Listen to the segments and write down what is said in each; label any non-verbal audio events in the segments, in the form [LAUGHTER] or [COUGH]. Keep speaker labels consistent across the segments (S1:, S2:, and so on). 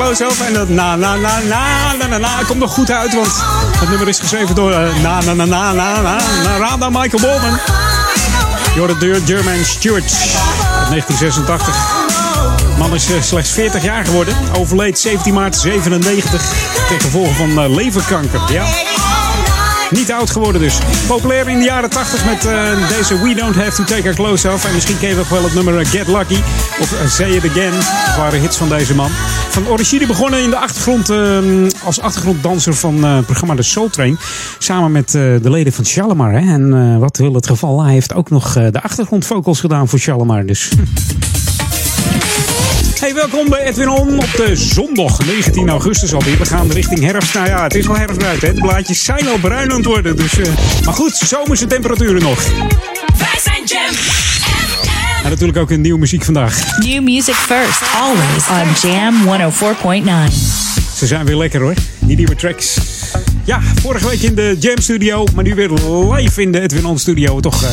S1: Close off. En dat na na na na na na na komt nog goed uit, want het nummer is geschreven door eh, na na na na na na na Rada Michael hoort de German Stewart uit 1986. De man is eh, slechts 40 jaar geworden. Overleed 17 maart 97 ten gevolge van eh, leverkanker. Ja.
S2: Niet oud geworden dus. Populair in de jaren 80 met uh, deze We Don't Have To Take Our Clothes Off. En misschien ken je wel het nummer Get Lucky. Of Say It Again. Dat waren hits van deze man. Van origine begonnen in de achtergrond uh, als achtergronddanser van het programma The Soul Train. Samen met de leden van Shalimar. Hè. En wat wil het geval, hij heeft ook nog de achtergrondvocals gedaan voor Shalimar. Dus... Hey, welkom bij Edwin On op de zondag 19 augustus alweer. We gaan richting herfst. Nou ja, het is wel herfst buiten. Hè? De blaadjes zijn al bruin aan het worden. Dus, maar goed, zomerse temperaturen nog.
S1: Wij zijn Jam
S2: En natuurlijk ook een nieuwe muziek vandaag.
S3: New music first, always on Jam 104.9.
S2: Ze zijn weer lekker hoor, die nieuwe tracks. Ja, vorige week in de Jam Studio, maar nu weer live in de Edwin On Studio. Toch uh,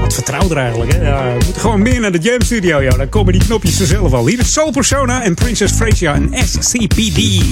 S2: wat vertrouwder eigenlijk. Hè? Ja, we moeten gewoon meer naar de Jam Studio. Ja, dan komen die knopjes vanzelf al. Hier is Soul Persona en Princess Frasia en SCPD.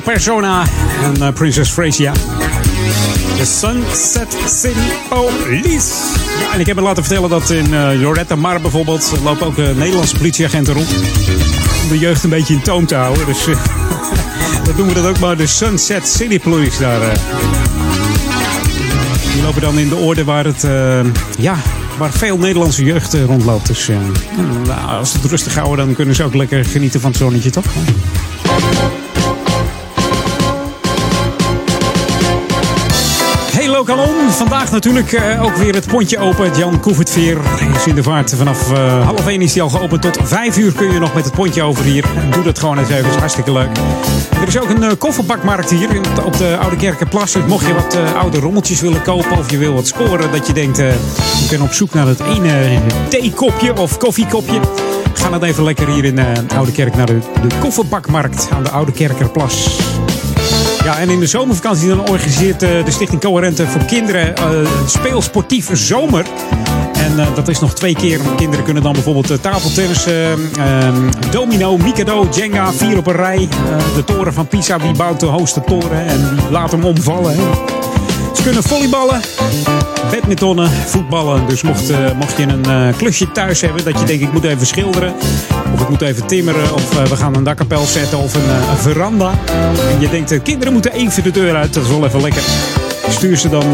S1: Persona en uh, Princess Frasia. De Sunset City Police. Ja, en ik heb me laten vertellen dat in uh, Loretta Mar bijvoorbeeld lopen ook uh, Nederlandse politieagenten rond. Om de jeugd een beetje in toom te houden. Dus [LAUGHS] dat doen we dat ook maar de Sunset City Police daar. Die lopen dan in de orde waar het, ja, waar veel Nederlandse jeugd rondloopt. Dus nou, als het rustig houden, dan kunnen ze ook lekker genieten van het zonnetje, toch? Vandaag natuurlijk uh, ook weer het pontje open. Jan Koevertveer is in de vaart. Vanaf uh, half 1 is hij al geopend. Tot 5 uur kun je nog met het pontje over hier. Doe dat gewoon eens even. is hartstikke leuk. Er is ook een uh, kofferbakmarkt hier op de Oude Kerkenplas. Dus mocht je wat oude rommeltjes willen kopen of je wil wat scoren. Dat je denkt, je bent op zoek naar het ene theekopje of koffiekopje. Ga dan even lekker hier in Oude Kerk naar de, de kofferbakmarkt aan de Oude Kerkerplas. Ja, en in de zomervakantie dan organiseert uh, de Stichting Coherente voor Kinderen uh, speelsportieve zomer. En uh, dat is nog twee keer. Kinderen kunnen dan bijvoorbeeld tafeltennis, domino, mikado, jenga, vier op een rij. de toren van Pisa, wie bouwt de hoogste toren en laat hem omvallen. Ze kunnen volleyballen, badmintonnen, voetballen. Dus mocht, uh, mocht je een uh, klusje thuis hebben dat je denkt ik moet even schilderen. Of ik moet even timmeren. Of uh, we gaan een dakkapel zetten of een, veranda. En je denkt kinderen moeten even de deur uit. Dat is wel even lekker. Stuur ze dan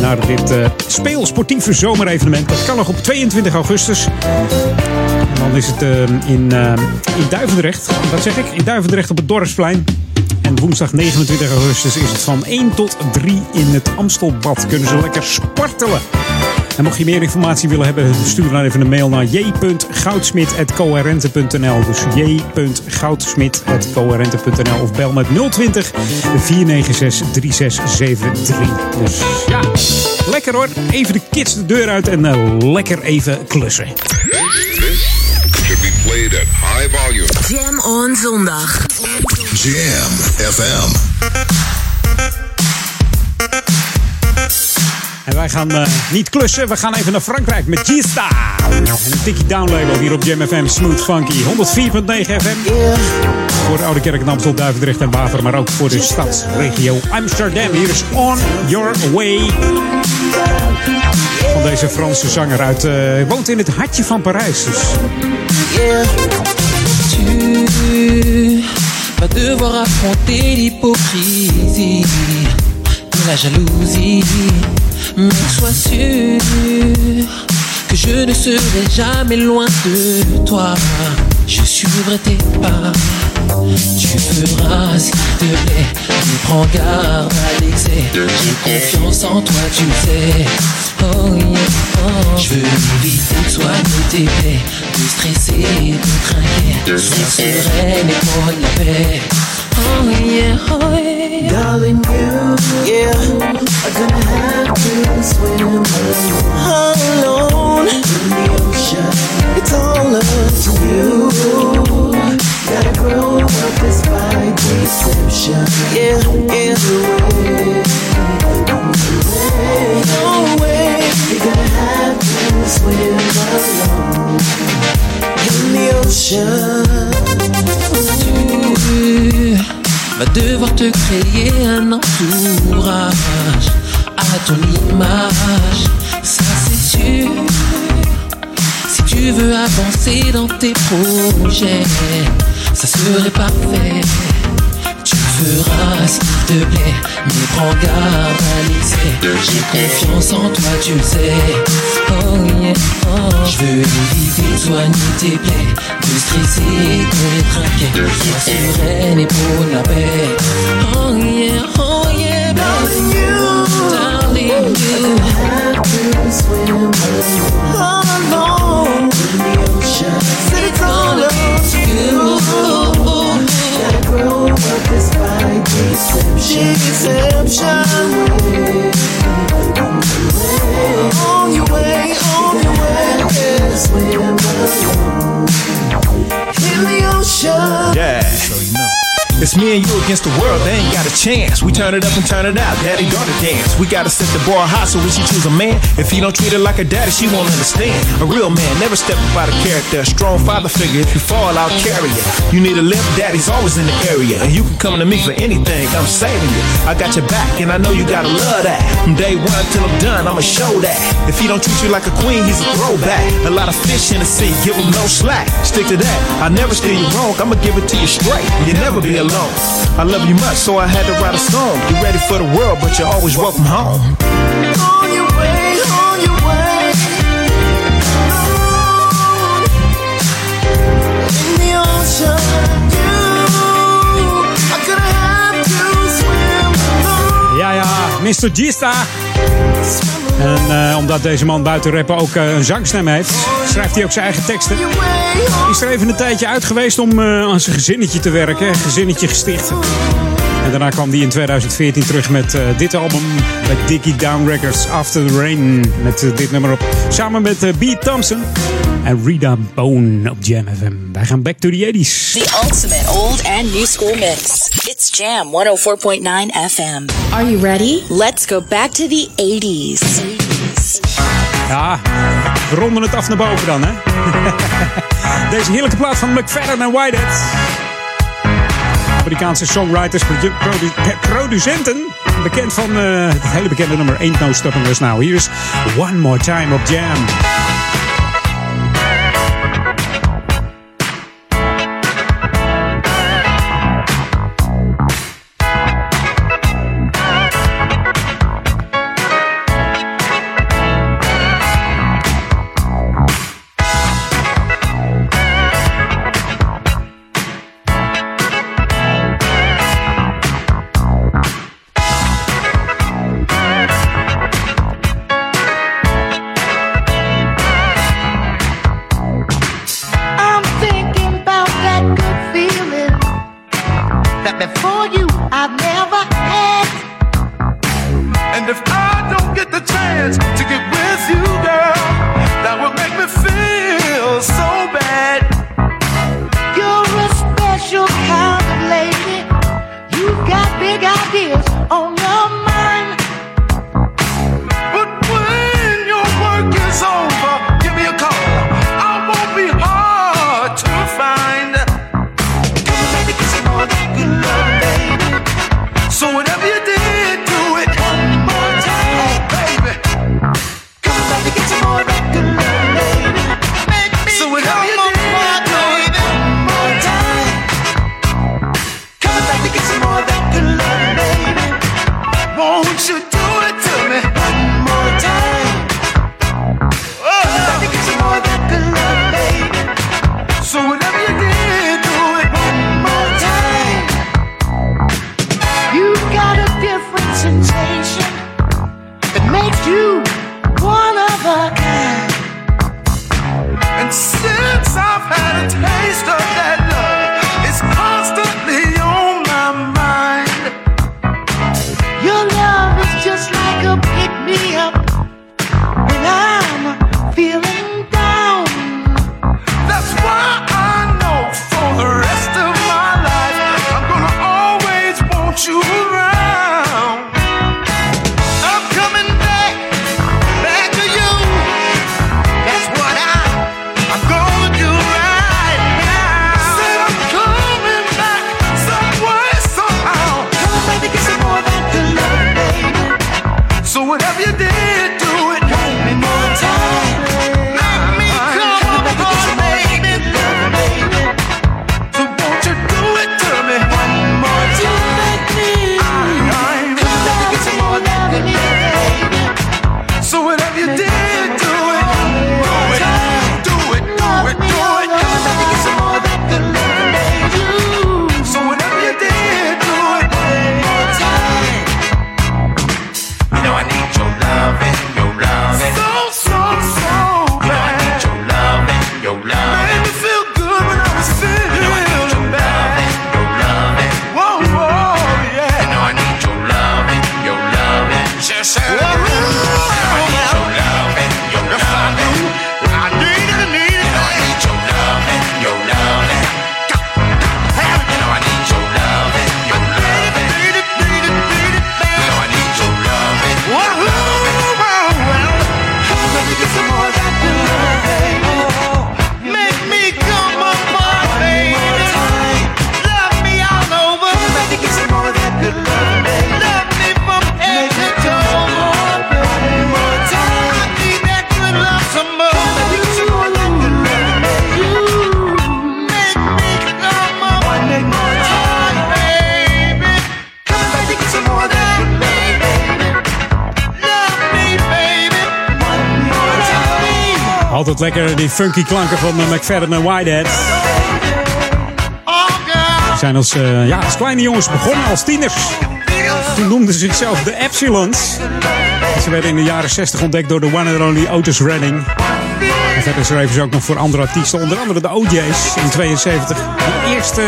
S1: naar dit speelsportieve zomerevenement. Dat kan nog op 22 augustus. En dan is het in, in Duivendrecht. Wat zeg ik? In Duivendrecht op het Dorpsplein. En woensdag 29 augustus is het van 1 tot 3 in het Amstelbad. Kunnen ze lekker spartelen. En mocht je meer informatie willen hebben, stuur dan even een mail naar j.goudsmit.coherente.nl. Dus j.goudsmit.coherente.nl of bel met 020 496 3673. Dus ja, lekker hoor. Even de kids de deur uit en uh, lekker even klussen.
S4: should be played at high volume.
S2: Jam on zondag.
S4: Jam FM.
S1: En wij gaan uh, niet klussen, we gaan even naar Frankrijk met G-Star. En een tikkie downlabel hier op Jam FM Smooth Funky 104.9 FM. Voor de Oude Kerk in Amstel, Duivendrecht en Waver, maar ook voor de stadsregio Amsterdam. Hier is On Your Way. Van deze Franse zanger uit, uh, woont in het hartje van Parijs. Dus.
S5: Yeah. Vas devoir affronter l'hypocrisie et la jalousie. Mais sois sûr que je ne serai jamais loin de toi. Je suivrai tes pas. Tu feras ce qu'il te plaît, mais prends garde à l'excès. J'ai confiance en toi, tu sais. Oh yeah, oh. Je veux éviter de soigner tes plaies, de stresser, de craquer. Sois sereine et prends la paix. Oh yeah, oh yeah. Darling, you, yeah, are gonna have to swim alone in the ocean. It's all up to you. Gotta grow up despite deception. Yeah, yeah. No way, no way. you're gonna have to swim alone in the ocean. Tu vas devoir te créer un entourage à ton image, ça c'est sûr. Si tu veux avancer dans tes projets, ça serait parfait. Tu feras ce qu'il te plaît, mais prends garde à l'excès. J'ai confiance en toi, tu le sais. Oh yeah, oh. Je veux éviter de soigner tes plaies, de stresser, de traquer. Sois sereine et pour la paix. Oh yeah, oh yeah, darling you, darling you. Have to swim alone deception. Deception. On your way, on your way, yeah. Swim alone in the ocean.
S6: Yeah. It's me and you against the world, they ain't got a chance. We turn it up and turn it out, daddy daughter dance. We gotta set the bar high so when she choose a man, if he don't treat her like a daddy, she won't understand. A real man never step out of character. A strong father figure, if you fall, I'll carry you. You need a lift, daddy's always in the area. And you can come to me for anything, I'm saving you. I got your back, and I know you gotta love that. From day one till I'm done, I'ma show that. If he don't treat you like a queen, he's a throwback. A lot of fish in the sea, give him no slack. Stick to that, I never steer you wrong, I'ma give it to you straight. You'll never be alone. I love you much, so I had to write a song. You ready for the world, but you're always welcome home.
S7: On your way, on your way. In the ocean, you are gonna have to swim
S1: Ja, ja, Mr. Gista. En eh, omdat deze man buiten rappen ook eh, een zangstem heeft, schrijft hij ook zijn eigen teksten. Hij is er even een tijdje uit geweest om eh, aan zijn gezinnetje te werken. Gezinnetje gesticht. En daarna kwam hij in 2014 terug met dit album bij Dickie Down Records, After the Rain. Met dit nummer op. Samen met B. Thompson en Rita Bone op Jam FM. Wij gaan back to the 80s.
S3: The ultimate old and new school mix. It's Jam 104.9 FM.
S2: Are you ready?
S3: Let's go back to the 80s.
S1: Ja, we ronden het af naar boven dan, hè? [LAUGHS] Deze heerlijke plaat van McFadden en Whitehead. Amerikaanse songwriters, produ- produ- producenten. Bekend van eh, het hele bekende nummer Ain't No Stopping Us Now. Hier is One More Time op Jam. Die funky klanken van uh, McFadden en Whitehead. Ze zijn als, uh, ja, als kleine jongens begonnen, als tieners. Toen noemden ze zichzelf de Epsilons. Ze werden in de jaren 60 ontdekt door de one and only Otis Redding. En verder schreven ze ook nog voor andere artiesten, onder andere de OJ's in 72. De eerste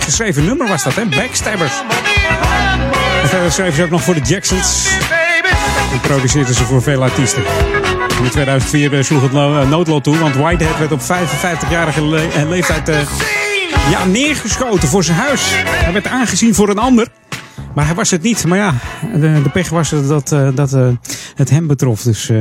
S1: geschreven nummer was dat, hè? Backstabbers. En verder schreven ze ook nog voor de Jacksons. En produceerden ze voor veel artiesten. In 2004 sloeg het noodlot toe, want Whitehead werd op 55-jarige le leeftijd uh, ja, neergeschoten voor zijn huis. Hij werd aangezien voor een ander. Maar hij was het niet. Maar ja, de, de pech was dat, uh, dat uh, het hem betrof. Dus uh,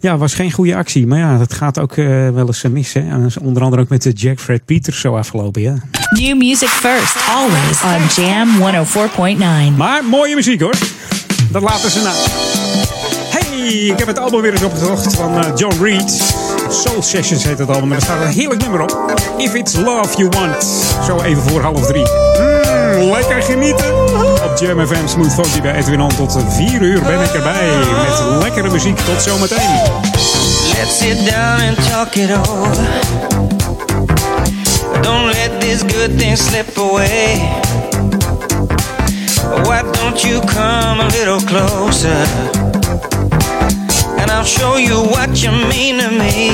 S1: ja, was geen goede actie. Maar ja, dat gaat ook wel eens mis. Hè? Onder andere ook met de Jack Fred Peters zo afgelopen. Ja.
S3: New music first, always on Jam 104.9.
S1: Maar mooie muziek hoor. Dat laten ze na. Ik heb het album weer eens opgezocht van John Reed. Soul Sessions heet het album. Maar er staat een heerlijk nummer op. If It's Love You Want. Zo even voor half drie. Mm, lekker genieten. Op Jam FM Smooth Funky bij Edwin. Tot 4 uur ben ik erbij. Met lekkere muziek. Tot zometeen.
S8: Let's sit down and talk it over. Don't let this good thing slip away. Why don't you come a little closer? I'll show you what you mean to me.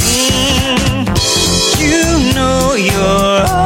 S8: Mm, you know you're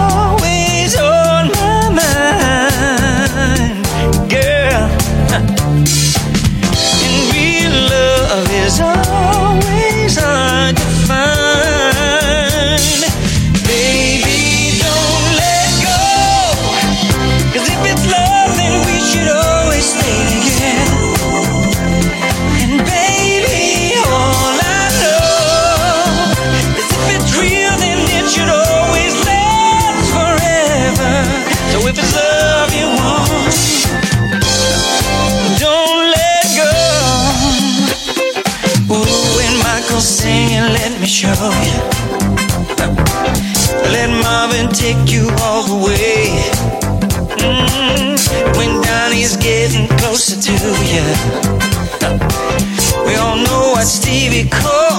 S8: let Marvin take you all the way. Mm, when Donnie's getting closer to you. We all know what Stevie called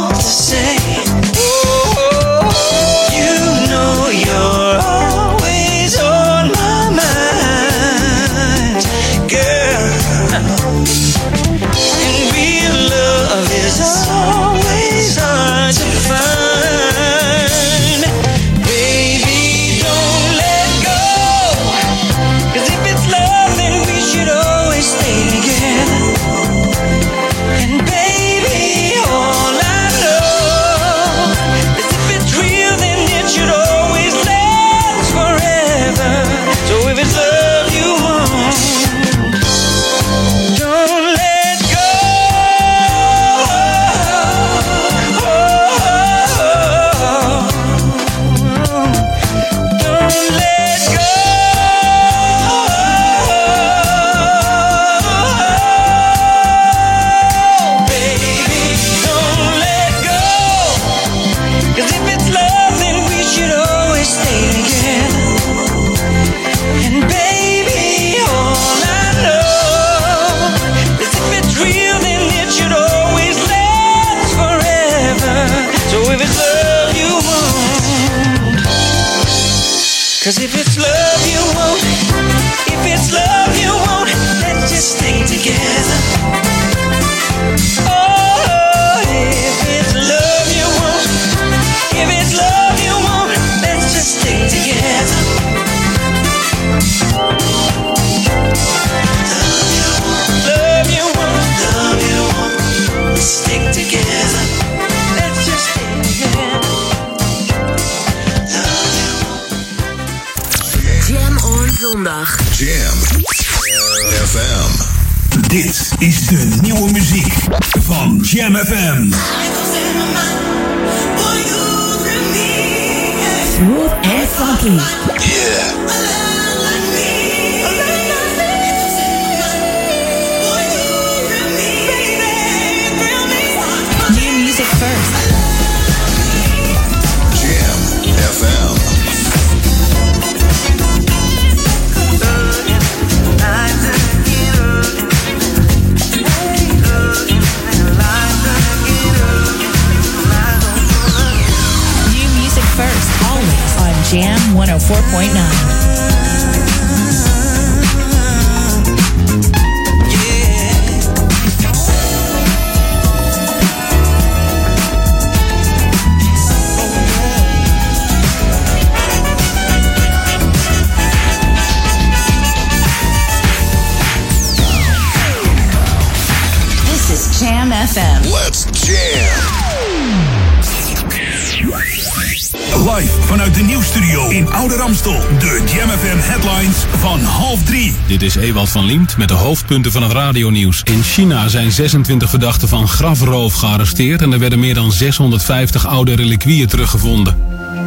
S9: van Liemt met de hoofdpunten van het radionieuws. In China zijn 26 verdachten van grafroof gearresteerd... en er werden meer dan 650 oude reliquieën teruggevonden.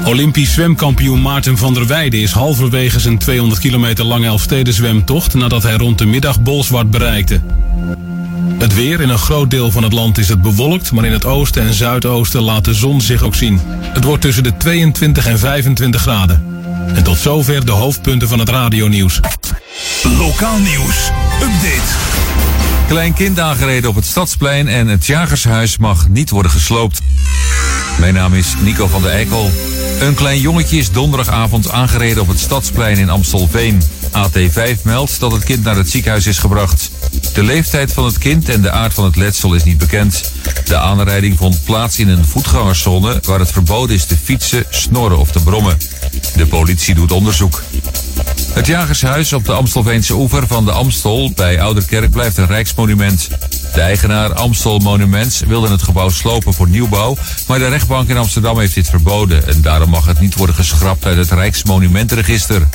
S9: Olympisch zwemkampioen Maarten van der Weijden is halverwege zijn 200 kilometer lange Elfsteden-zwemtocht... nadat hij rond de middag Bolsward bereikte. Het weer in een groot deel van het land is het bewolkt, maar in het oosten en zuidoosten laat de zon zich ook zien. Het wordt tussen de 22 en 25 graden. En tot zover de hoofdpunten van het radionieuws.
S10: Lokaal nieuws. Update.
S11: Klein kind aangereden op het Stadsplein en het Jagershuis mag niet worden gesloopt. Mijn naam is Nico van der Eikel. Een klein jongetje is donderdagavond aangereden op het Stadsplein in Amstelveen. AT5 meldt dat het kind naar het ziekenhuis is gebracht. De leeftijd van het kind en de aard van het letsel is niet bekend. De aanrijding vond plaats in een voetgangerszone waar het verboden is te fietsen, snorren of te brommen. De politie doet onderzoek. Het Jagershuis op de Amstelveense oever van de Amstel bij Ouderkerk blijft een rijksmonument. De eigenaar Amstel Monuments wilde het gebouw slopen voor nieuwbouw, maar de rechtbank in Amsterdam heeft dit verboden en daarom mag het niet worden geschrapt uit het Rijksmonumentenregister.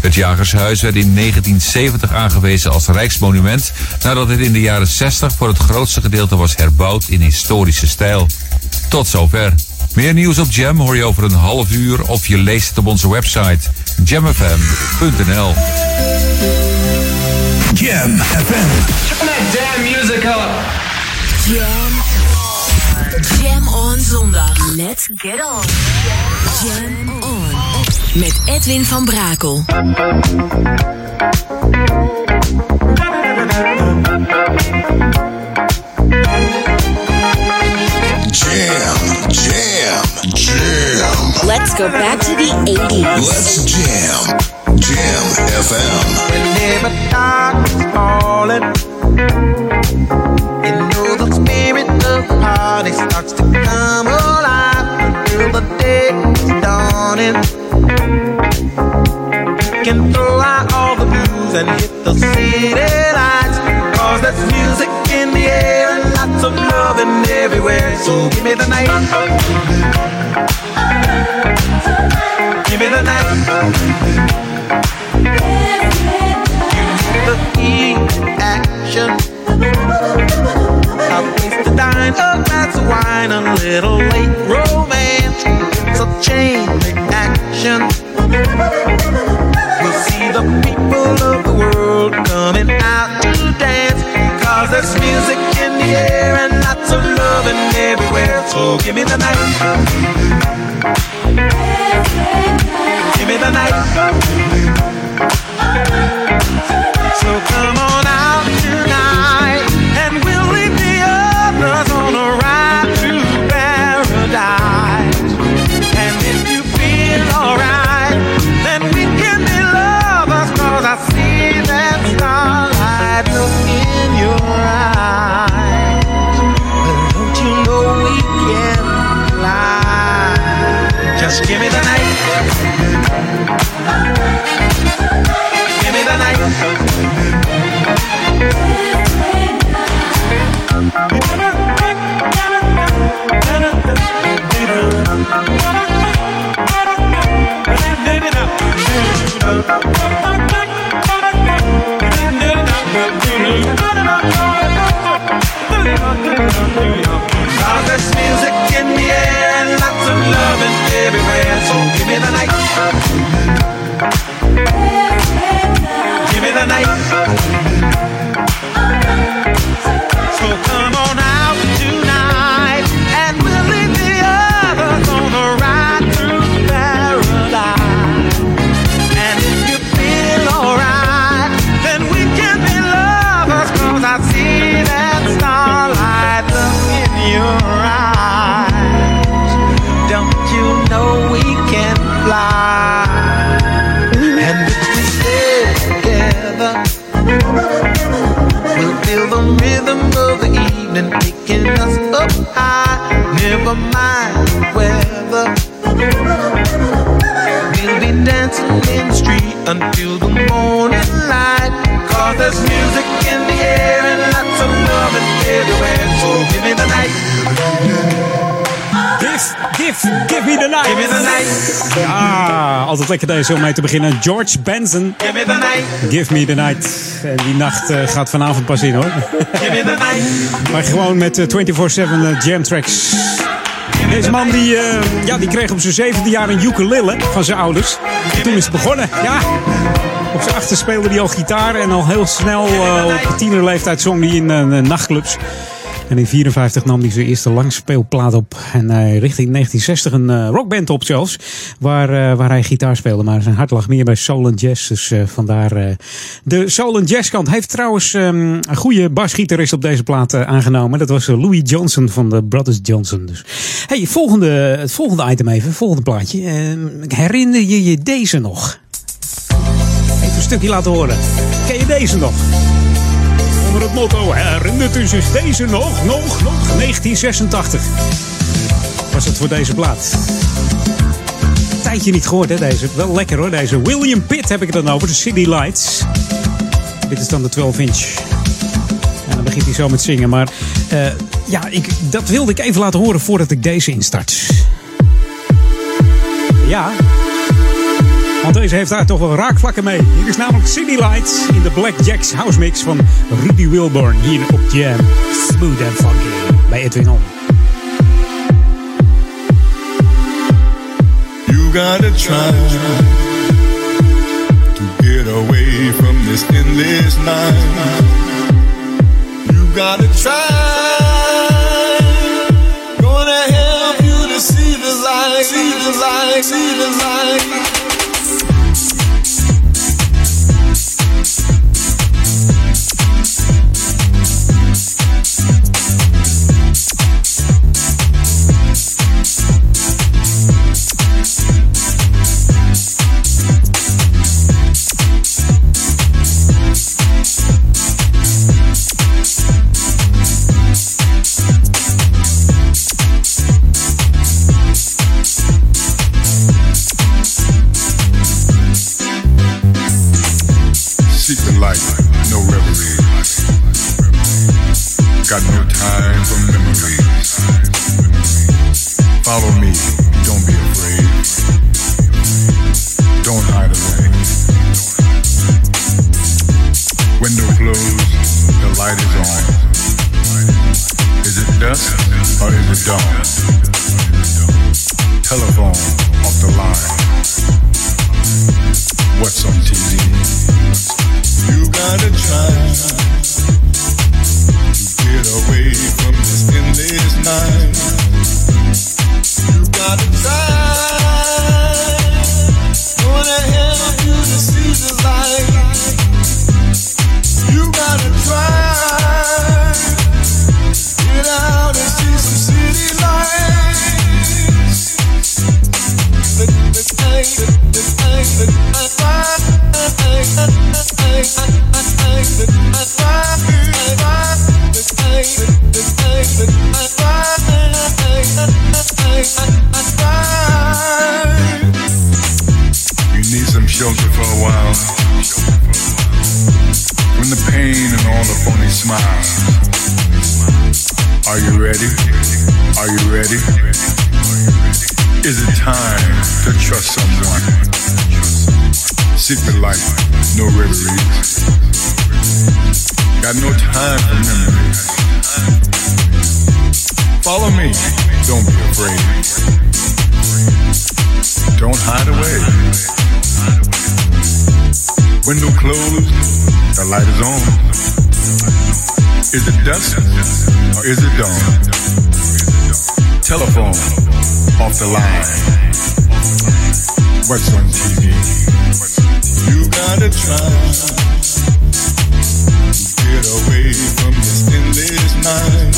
S11: Het Jagershuis werd in 1970 aangewezen als rijksmonument nadat het in de jaren 60 voor het grootste gedeelte was herbouwd in historische stijl. Tot zover. Meer nieuws op Jam hoor je over een half uur of je leest het op onze website jamfm.nl.
S10: Jam FM.
S8: Turn that damn music up.
S2: Jam. Jam on zondag. Let's get on. Jam on. Met Edwin van Brakel.
S3: Let's go back to the 80s.
S4: Let's jam. Jam FM.
S12: Whenever darkness falling, you know the spirit of the party starts to come alive until the day is dawning. You can throw out all the blues and hit the city lights. Cause there's music in the air and lots of loving everywhere. So give me the night. Give me the night. the key action. A place to dine, a glass of wine, a little late romance. It's a chain reaction. We'll see the people of the world coming out there's music in the air and lots of loving everywhere. So give me the night. Give me the night. So come on everywhere, so give me the night. Give me the night. So come on out.
S1: Give me the night.
S12: Night.
S1: Ah, altijd lekker deze om mee te beginnen. George Benson.
S12: Give me the night.
S1: Give me the night. En die nacht eh, gaat vanavond pas in hoor.
S12: Give me the night.
S1: Maar gewoon met eh, 24-7 eh, jam tracks. Deze man die, eh, ja, die kreeg op zijn zevende jaar een ukulele van zijn ouders. En toen is het begonnen. Ja, op zijn achter speelde hij al gitaar. En al heel snel eh, op tienerleeftijd zong hij in eh, nachtclubs. En in 54 nam hij zijn eerste langspeelplaat op. En hij richtte in 1960 een eh, rockband op zelfs. Waar, eh, waar hij gitaar speelde. Maar zijn hart lag meer bij soul en jazz. Dus vandaar de soul en jazz kant. Hij heeft trouwens ehm, een goede basgitarist op deze plaat aangenomen. Dat was Louis Johnson van de Brothers Johnson. Dus. Hey, volgende, het volgende item even. Volgende plaatje. Ehm, herinner je je deze nog? Even een stukje laten horen. Ken je deze nog? Het motto herinnert u zich deze nog, nog, nog. 1986 was het voor deze plaat. Tijdje niet gehoord hè deze. Wel lekker hoor deze. William Pitt heb ik het dan over. De City Lights. Dit is dan de 12 inch. En dan begint hij zo met zingen. Maar eh, ja, ik, dat wilde ik even laten horen voordat ik deze instart. Ja, want deze heeft daar toch wel raakvlakken mee. Hier is namelijk City Lights in de Black Jacks house mix van Ruby Wilburn hier op Jam. Smooth and funky bij Edwin On.
S13: You gotta try to get away from this endless night. You gotta try. Gonna help you to see the light, see the light, see the light. Smiles. Are you ready? Are you ready? Is it time to trust someone? Seek the light, no reveries. Got no time for memories. Follow me, don't be afraid. Don't hide away. Window closed, the light is on. Is it dusk or is it dawn? Telephone off the line. What's on TV? You gotta try get away from this endless night.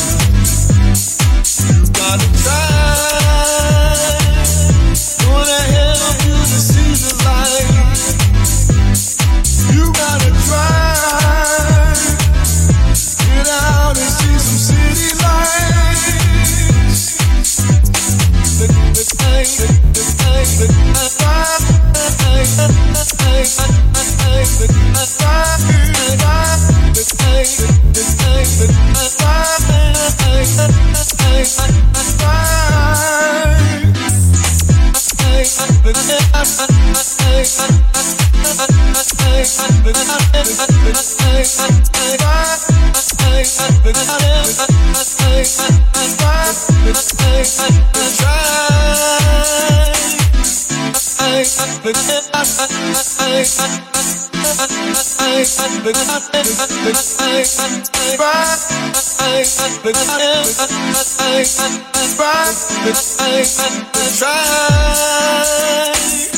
S13: You gotta try. Try.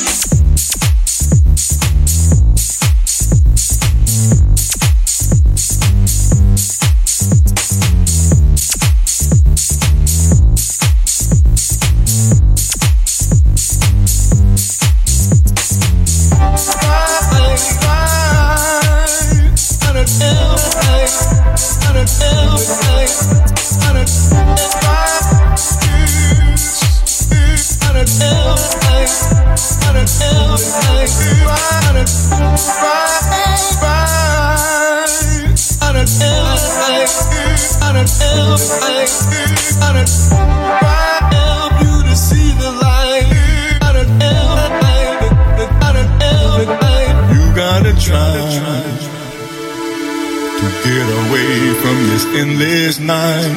S14: away from this endless night.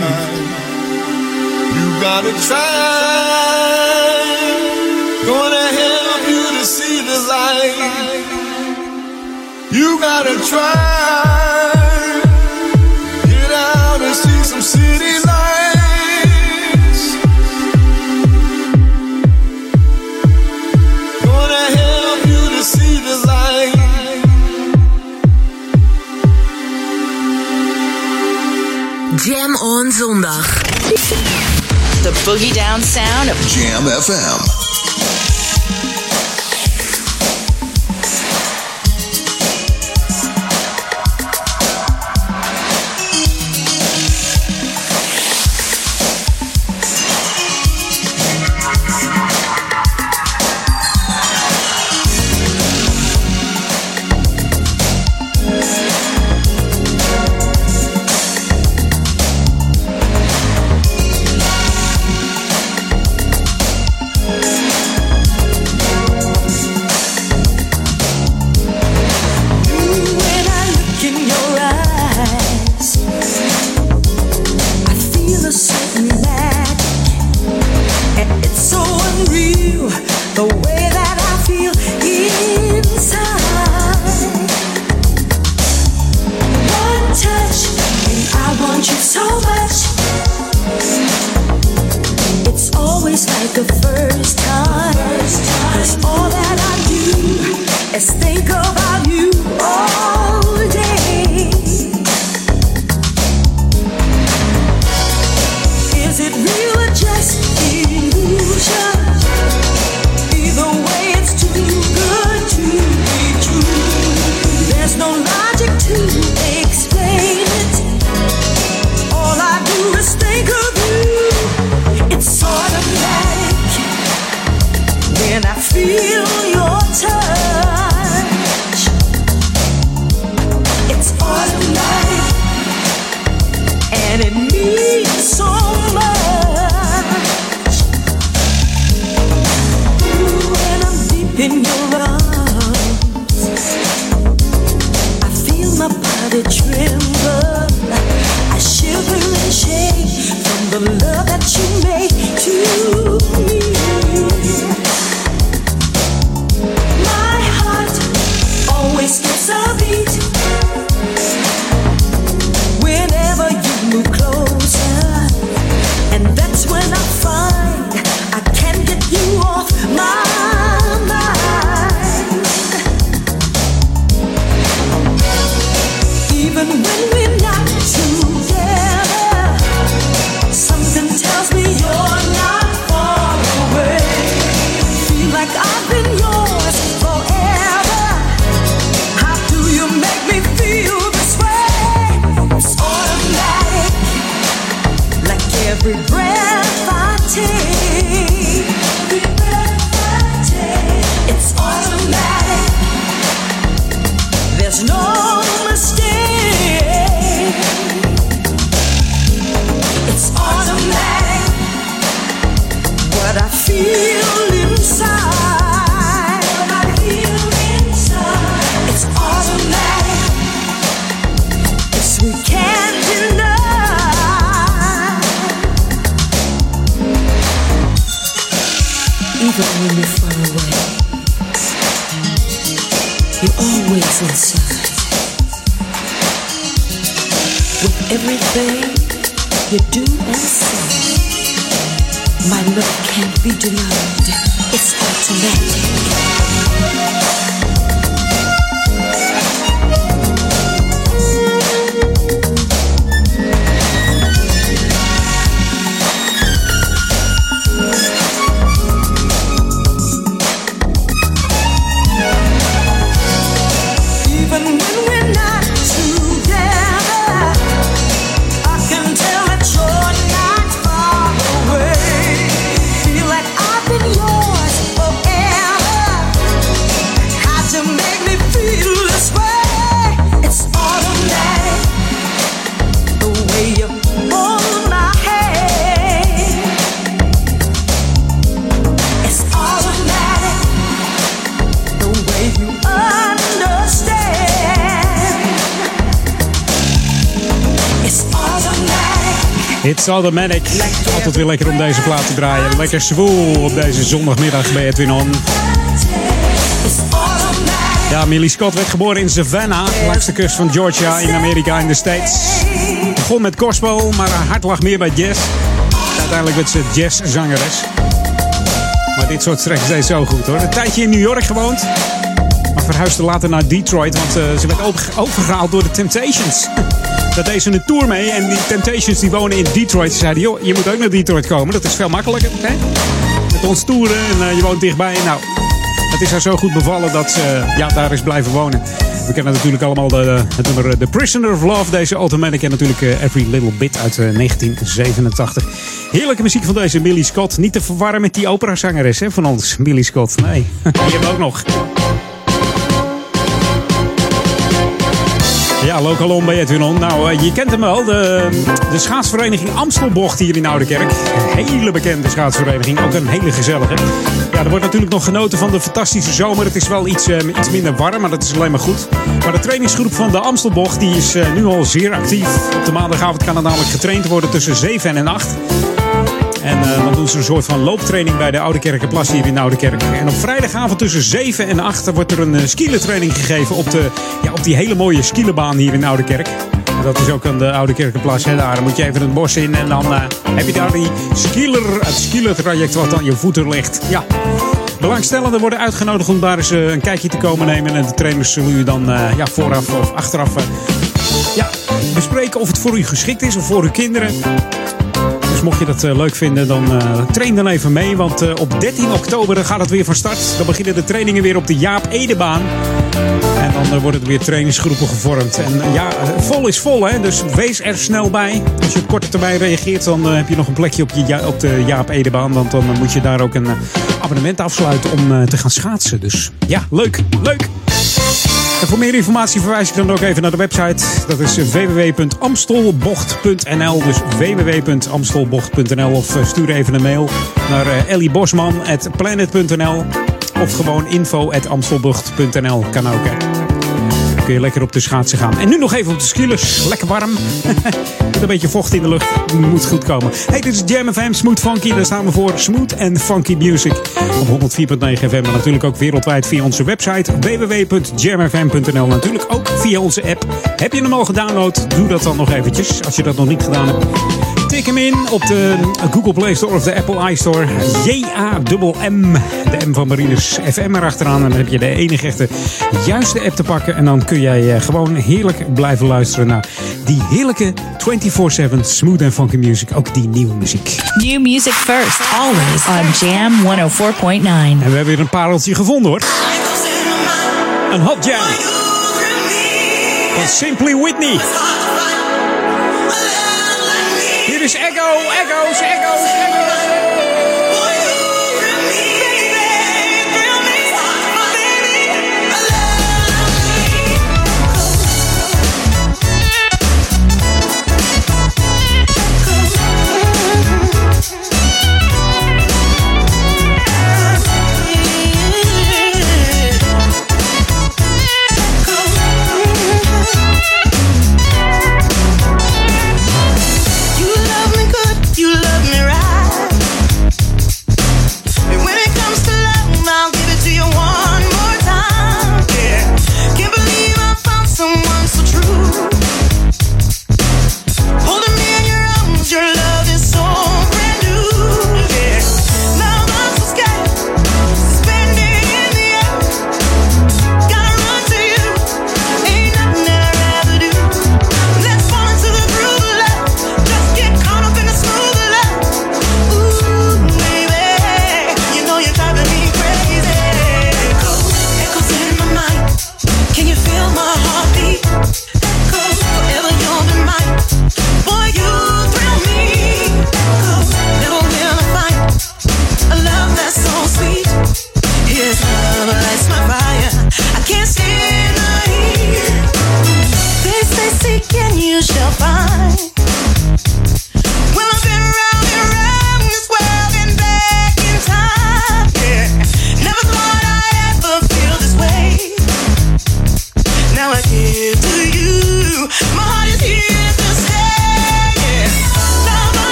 S14: You gotta try. Gonna help you to see the light. You gotta try. Get out and see some city lights. The
S15: Boogie Down Sound of
S4: Jam FM.
S16: It's Automatic.
S1: Altijd weer lekker om deze plaat te draaien. Lekker zwoel op deze zondagmiddag bij Edwin On. Ja, Millie Scott werd geboren in Savannah, langs de kust van Georgia in Amerika in de States. Begon met gospel, maar haar hart lag meer bij jazz. Uiteindelijk werd ze jazzzangeres. Maar dit soort tracks deed zo goed hoor. Een tijdje in New York gewoond. Maar verhuisde later naar Detroit, want eh, ze werd over- overgehaald door de Temptations. [LAUGHS] Daar deed ze een tour mee en die Temptations die wonen in Detroit. Ze zeiden, joh, je moet ook naar Detroit komen. Dat is veel makkelijker, hè? Met ons toeren en eh, je woont dichtbij. Nou, het is haar zo goed bevallen dat ze eh, ja, daar is blijven wonen. We kennen natuurlijk allemaal de, het nummer eh, The Prisoner of Love, deze Automatic. En natuurlijk eh, Every Little Bit uit eh, 1987. Heerlijke muziek van deze Millie Scott. Niet te verwarren met die operazangeres hè, van ons, Millie Scott. Nee, [LAUGHS] die hebben we ook nog. Ja, lokaal om bij Edwin On. Nou, eh, je kent hem wel. De, de schaatsvereniging Amstelbocht hier in Oudekerk. Een hele bekende schaatsvereniging. Ook een hele gezellige. Ja, er wordt natuurlijk nog genoten van de fantastische zomer. Het is wel iets, eh, iets minder warm, maar dat is alleen maar goed. Maar de trainingsgroep van de Amstelbocht die is eh, nu al zeer actief. Op de maandagavond kan er namelijk getraind worden tussen 7 en 8. En eh, dan doen ze een soort van looptraining bij de Oude Kerkenplas hier in Oude Kerk. En op vrijdagavond tussen 7 en 8 wordt er een uh, gegeven op, de, ja, op die hele mooie skielenbaan hier in Oude Kerk. En dat is ook aan de Oude Kerkenplas. Hè. Daar moet je even het bos in en dan eh, heb je daar die skieler, het skielertraject wat aan je voeten ligt. Ja. Belangstellenden worden uitgenodigd om daar eens een kijkje te komen nemen. En de trainers zullen u dan ja, vooraf of achteraf ja, bespreken of het voor u geschikt is of voor uw kinderen. Mocht je dat eh, leuk vinden, dan eh, train dan even mee. Want eh, op 13 oktober gaat het weer van start. Dan beginnen de trainingen weer op de Jaap Edebaan. En dan worden er weer trainingsgroepen gevormd. En ja, vol is vol, hè? Dus wees er snel bij. Als je op korte termijn reageert, dan heb je nog een plekje op, je, op de Jaap Edebaan. Want dan moet je daar ook een abonnement afsluiten om te gaan schaatsen. Dus ja, leuk, leuk. En voor meer informatie verwijs ik dan ook even naar de website. Dat is www.amstelbocht.nl. Dus www.amstelbocht.nl. Of eh, stuur even een mail naar eh, ellybosman.planet.nl. Of gewoon info.amstelbocht.nl. Kan ook. Lekker op de schaatsen gaan. En nu nog even op de skillers. Lekker warm. [LAUGHS] Met een beetje vocht in de lucht. Moet goed komen. Hey, dit is Jam FM Smooth Funky. Daar staan we voor Smooth and Funky Music. Op 104.9 FM. Maar natuurlijk ook wereldwijd via onze website www.jamfm.nl. Natuurlijk ook via onze app. Heb je hem al gedownload? Doe dat dan nog eventjes. Als je dat nog niet gedaan hebt. Tik hem in op de Google Play Store of de Apple iStore. J-A-M-M. De M van Marines FM erachteraan. En dan heb je de enige echte juiste app te pakken. En dan kun jij eh, gewoon heerlijk blijven luisteren naar die heerlijke 24-7 smooth and funky music. Ook die nieuwe muziek.
S3: New music first, always on Jam 104.9.
S1: En we hebben weer een pareltje gevonden hoor. Een hot jam. Van Simply Whitney. Hier is Echo,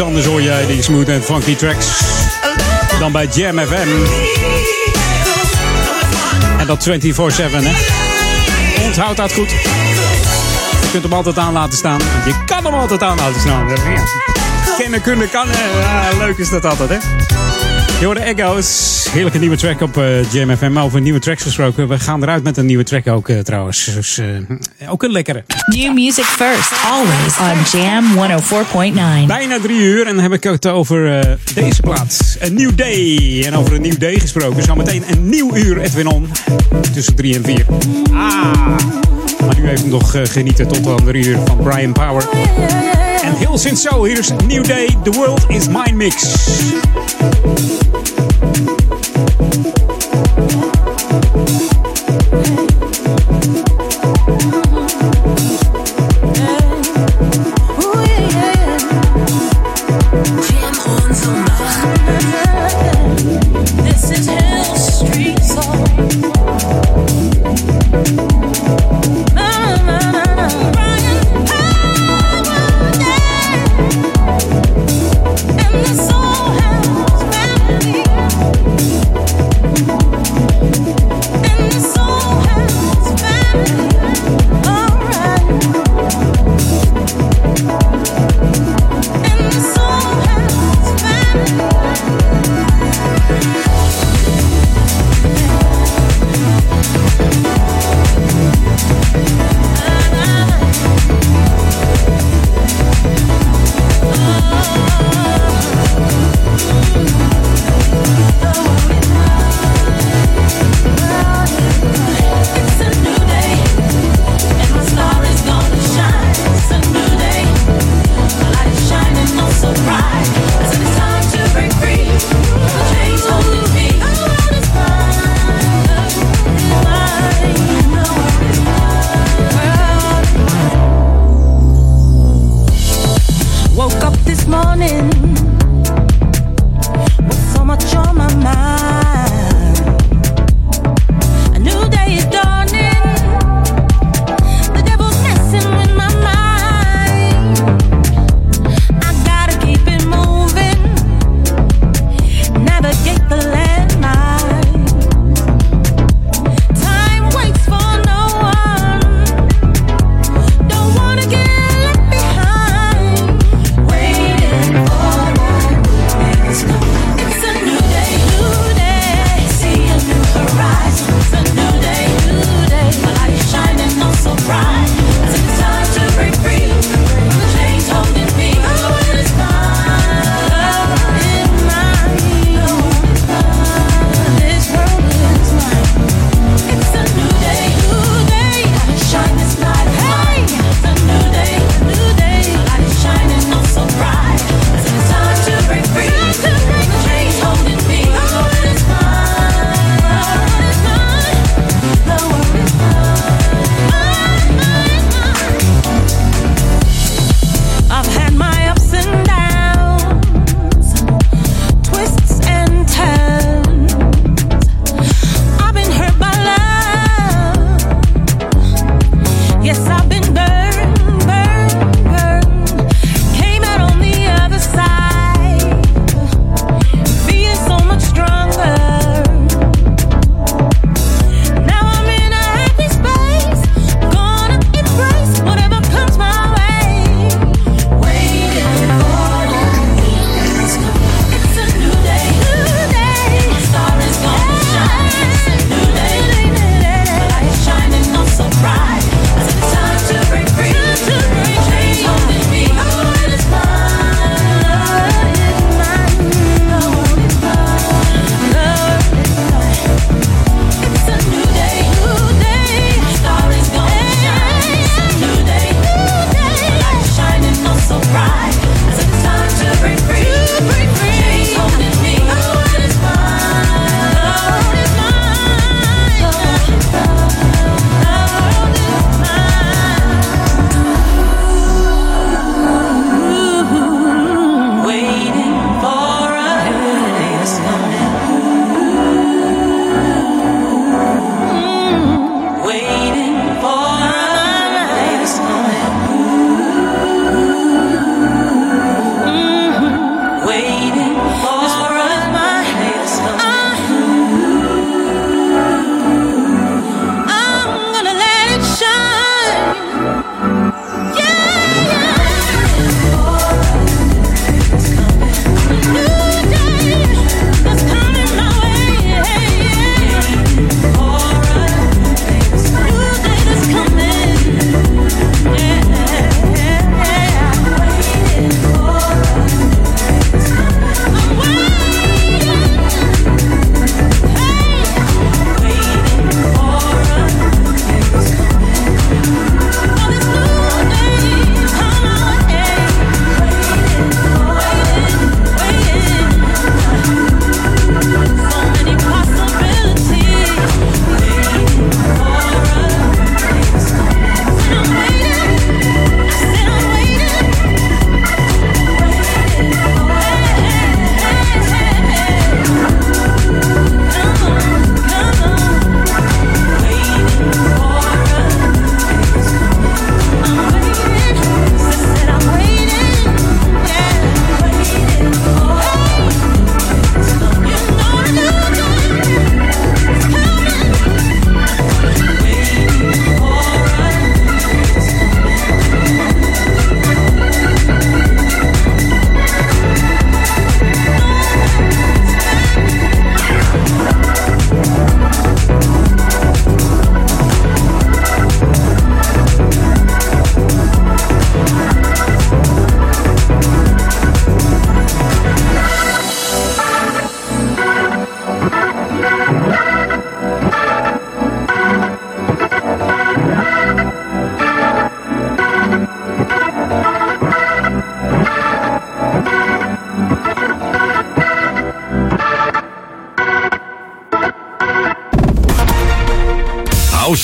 S1: anders hoor jij die smooth en funky tracks. Dan bij Jam FM. En dat 24-7, hè. Onthoud dat goed. Je kunt hem altijd aan laten staan. Je kan hem altijd aan laten staan. Kennen, kunnen, kan. leuk is dat altijd, hè. Je hoorde Echo's. Heerlijke nieuwe track op uh, Jam FM. Over nieuwe tracks gesproken. We gaan eruit met een nieuwe track ook eh, trouwens. Dus eh, ook een lekkere.
S3: New music first, always on Jam 104.9.
S1: Bijna drie uur en dan heb ik het over eh, deze plaat. Een nieuw day. En over een nieuw day gesproken. Zometeen een nieuw uur Edwin On. Tussen drie en vier. Ah. Maar nu even nog eh, genieten tot aan drie uur van Brian Power. En heel sinds zo, hier is New Day. The World is Mine Mix.
S2: Jam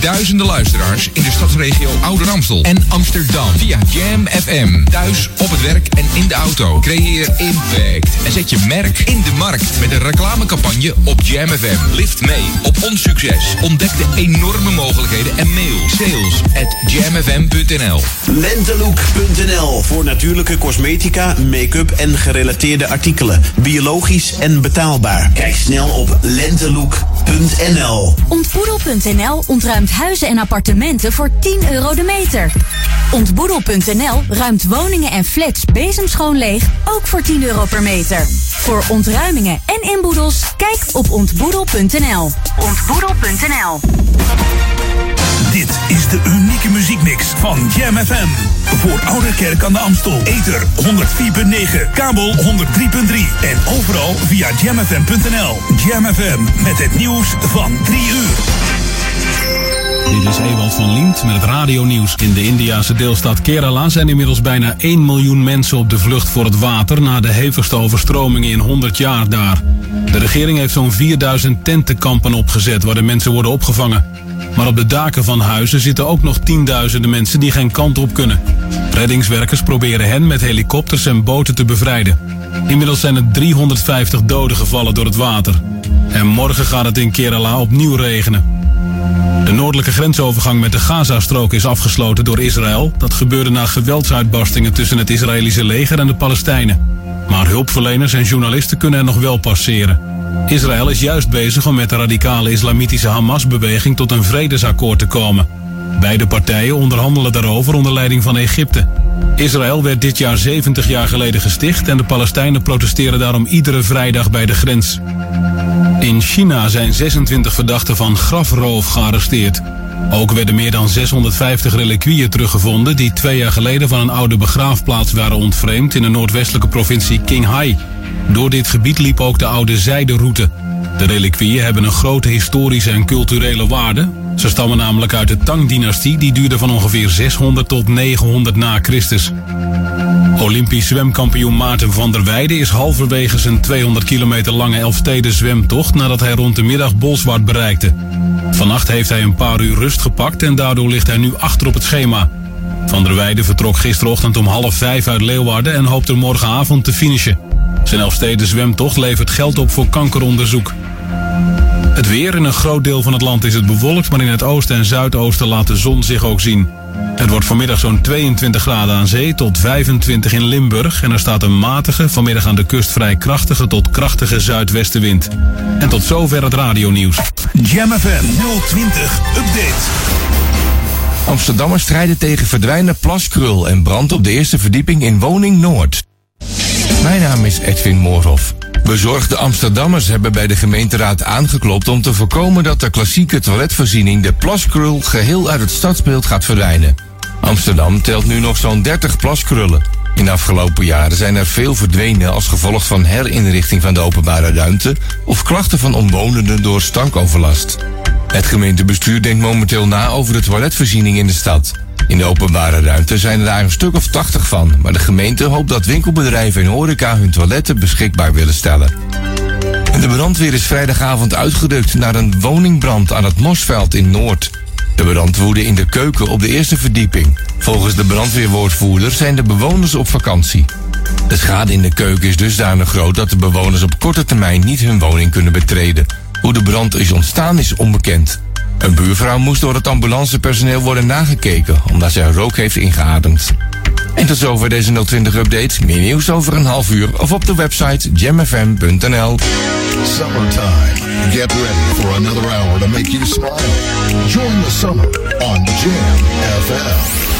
S17: Duizenden luisteraars in de stadsregio Ouder Amstel en Amsterdam via Jam FM. Thuis, op het werk en in de auto. Creëer impact en zet je merk in de markt met een reclamecampagne op Jam FM. Lift mee op ons succes. Ontdek de enorme mogelijkheden en mail sales at jamfm.nl.
S18: Lentelook.nl voor natuurlijke cosmetica, make-up en gerelateerde artikelen. Biologisch en betaalbaar. Kijk snel op lentelook.nl.
S19: Ontboedel.nl ontruimt huizen en appartementen voor 10 euro de meter. Ontboedel.nl ruimt woningen en flats bezemschoon leeg, ook voor 10 euro per meter. Voor ontruimingen en inboedels, kijk op ontboedel.nl. Ontboedel.nl
S10: Dit is de unieke muziekmix van Jam FM. Voor Oude Kerk aan de Amstel. Ether 104.9, kabel 103.3 en overal via jamfm.nl. Jam FM met het nieuws van 3 uur.
S9: Dit is Ewald van Liemt met het radionieuws. In de Indiase deelstaat Kerala zijn inmiddels bijna 1 miljoen mensen op de vlucht voor het water na de hevigste overstromingen in 100 jaar daar. De regering heeft zo'n 4000 tentenkampen opgezet waar de mensen worden opgevangen. Maar op de daken van huizen zitten ook nog tienduizenden mensen die geen kant op kunnen. Reddingswerkers proberen hen met helikopters en boten te bevrijden. Inmiddels zijn er 350 doden gevallen door het water. En morgen gaat het in Kerala opnieuw regenen. De noordelijke grensovergang met de Gazastrook is afgesloten door Israël. Dat gebeurde na geweldsuitbarstingen tussen het Israëlische leger en de Palestijnen. Maar hulpverleners en journalisten kunnen er nog wel passeren. Israël is juist bezig om met de radicale islamitische Hamas-beweging tot een vredesakkoord te komen. Beide partijen onderhandelen daarover onder leiding van Egypte. Israël werd dit jaar 70 jaar geleden gesticht en de Palestijnen protesteren daarom iedere vrijdag bij de grens. In China zijn 26 verdachten van grafroof gearresteerd. Ook werden meer dan 650 reliquieën teruggevonden die twee jaar geleden van een oude begraafplaats waren ontvreemd in de noordwestelijke provincie Qinghai. Door dit gebied liep ook de oude zijderoute. De reliquieën hebben een grote historische en culturele waarde. Ze stammen namelijk uit de Tang-dynastie die duurde van ongeveer 600 tot 900 na Christus. Olympisch zwemkampioen Maarten van der Weijden is halverwege zijn 200 kilometer lange Elfsteden zwemtocht nadat hij rond de middag Bolsward bereikte. Vannacht heeft hij een paar uur rust gepakt en daardoor ligt hij nu achter op het schema. Van der Weijden vertrok gisterochtend om half vijf uit Leeuwarden en hoopt er morgenavond te finishen. Zijn Elfsteden zwemtocht levert geld op voor kankeronderzoek. Het weer in een groot deel van het land is het bewolkt, maar in het oosten en zuidoosten laat de zon zich ook zien. Het wordt vanmiddag zo'n 22 graden aan zee tot 25 in Limburg en er staat een matige, vanmiddag aan de kust vrij krachtige tot krachtige zuidwestenwind. En tot zover het radionieuws.
S10: Jam FM 020 Update.
S17: Amsterdammers strijden tegen verdwijnen plaskrul en brand op de eerste verdieping in woning Noord. Mijn naam is Edwin Moorhoff. Bezorgde Amsterdammers hebben bij de gemeenteraad aangeklopt om te voorkomen dat de klassieke toiletvoorziening de plaskrul geheel uit het stadsbeeld gaat verdwijnen. Amsterdam telt nu nog zo'n 30 plaskrullen. In de afgelopen jaren zijn er veel verdwenen als gevolg van herinrichting van de openbare ruimte of klachten van omwonenden door stankoverlast. Het gemeentebestuur denkt momenteel na over de toiletvoorziening in de stad. In de openbare ruimte zijn er daar een stuk of 80 van, maar de gemeente hoopt dat winkelbedrijven en horeca hun toiletten beschikbaar willen stellen. En de brandweer is vrijdagavond uitgerukt naar een woningbrand aan het Mosveld in Noord. De brand woedde in de keuken op de eerste verdieping. Volgens de brandweerwoordvoerder zijn de bewoners op vakantie. De schade in de keuken is dusdanig groot dat de bewoners op korte termijn niet hun woning kunnen betreden. Hoe de brand is ontstaan is onbekend. Een buurvrouw moest door het ambulancepersoneel worden nagekeken omdat zij rook heeft ingeademd. En tot zover deze 020-update. Meer nieuws over een half uur of op de website jamfm.nl.
S4: Summertime. Get ready for another hour to make you smile. Join the summer on Jam FM.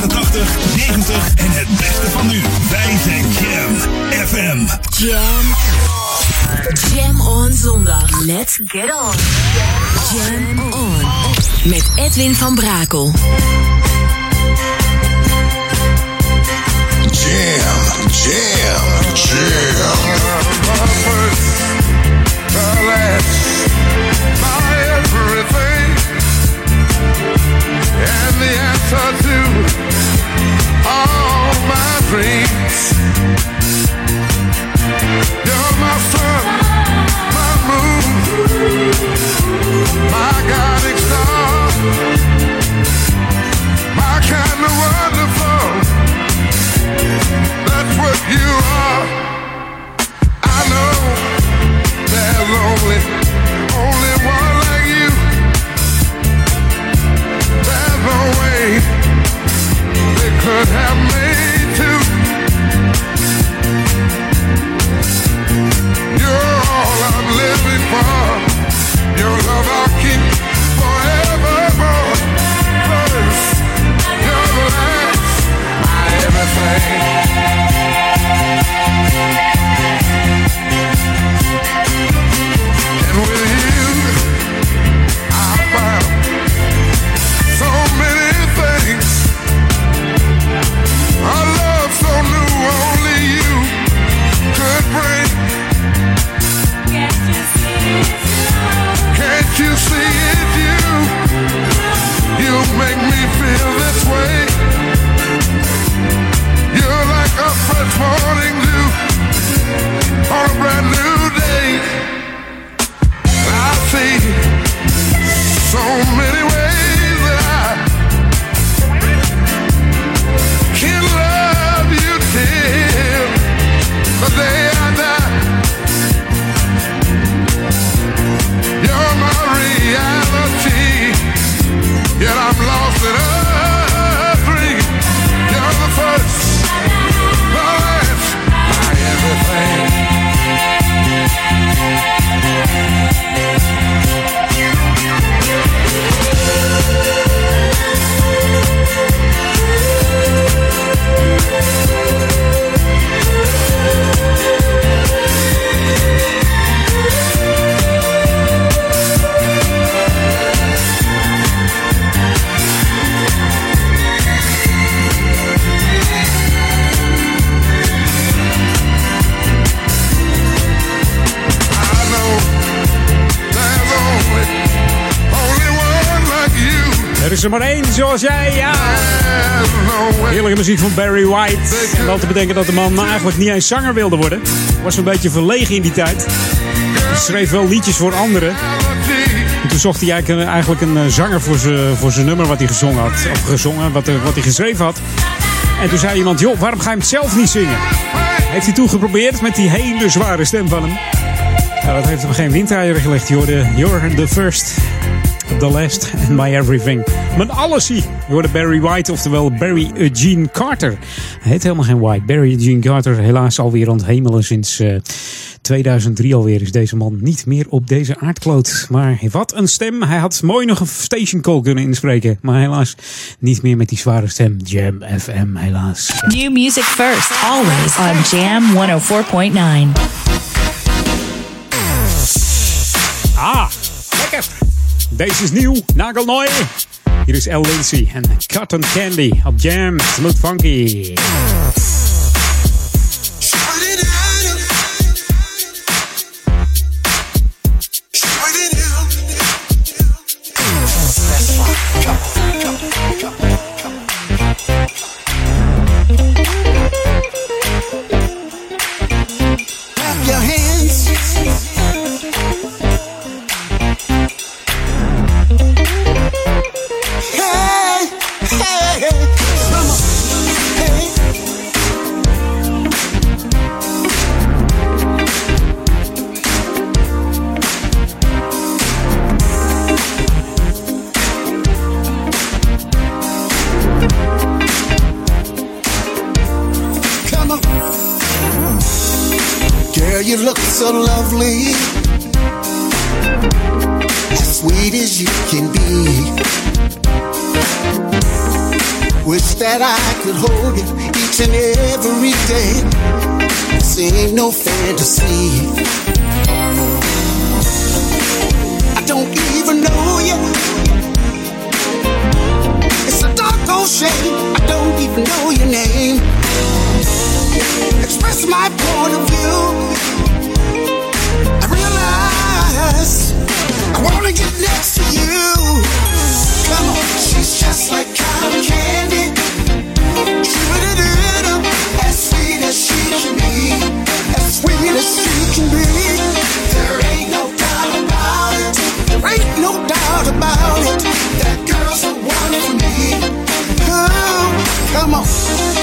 S10: 80, 90 en het beste van nu. Wij zijn Jam FM.
S3: Jam. Jam on zondag. Let's get on. Jam on. Met Edwin van Brakel.
S8: Jam, jam, jam.
S20: The last, my and the answer to all my dreams. You're my sun, my moon, my guiding star, my kind of wonderful. That's what you are. I know there's only, have made you see it, you? You make me feel this way. You're like a fresh morning dew on a brand
S1: zoals jij, ja. Heerlijke muziek van Barry White. En dan te bedenken dat de man eigenlijk niet eens zanger wilde worden. Was een beetje verlegen in die tijd. Hij schreef wel liedjes voor anderen. En toen zocht hij eigenlijk een, eh, zanger voor zijn voor nummer wat hij gezongen had. Of gezongen, wat, wat hij geschreven had. En toen zei iemand, joh, waarom ga je het zelf niet zingen? Heeft hij toen geprobeerd met die hele zware stem van hem. Nou, dat heeft hem geen windeieren gelegd. Je You're the First, The Last and My Everything. Mijn allesie. Je hoorde Barry White, oftewel Barry Eugene Carter. Hij heet helemaal geen White. Barry Eugene Carter, helaas alweer onthemelen sinds eh, 2003 alweer is deze man niet meer op deze aardkloot. Maar wat een stem. Hij had mooi nog een station call kunnen inspreken. Maar helaas niet meer met die zware stem. Jam FM, helaas.
S21: New music first, always on Jam 104.9.
S1: Ah, lekker. Deze is nieuw. Nagelnoy. Hier is L. Lindsay en Cotton Candy op Jam. Smooth Funky.
S22: Each and every day. This ain't no fantasy. I don't even know you. It's a dark shame. I don't even know your name. Express my point of view. I realize I wanna get next come on.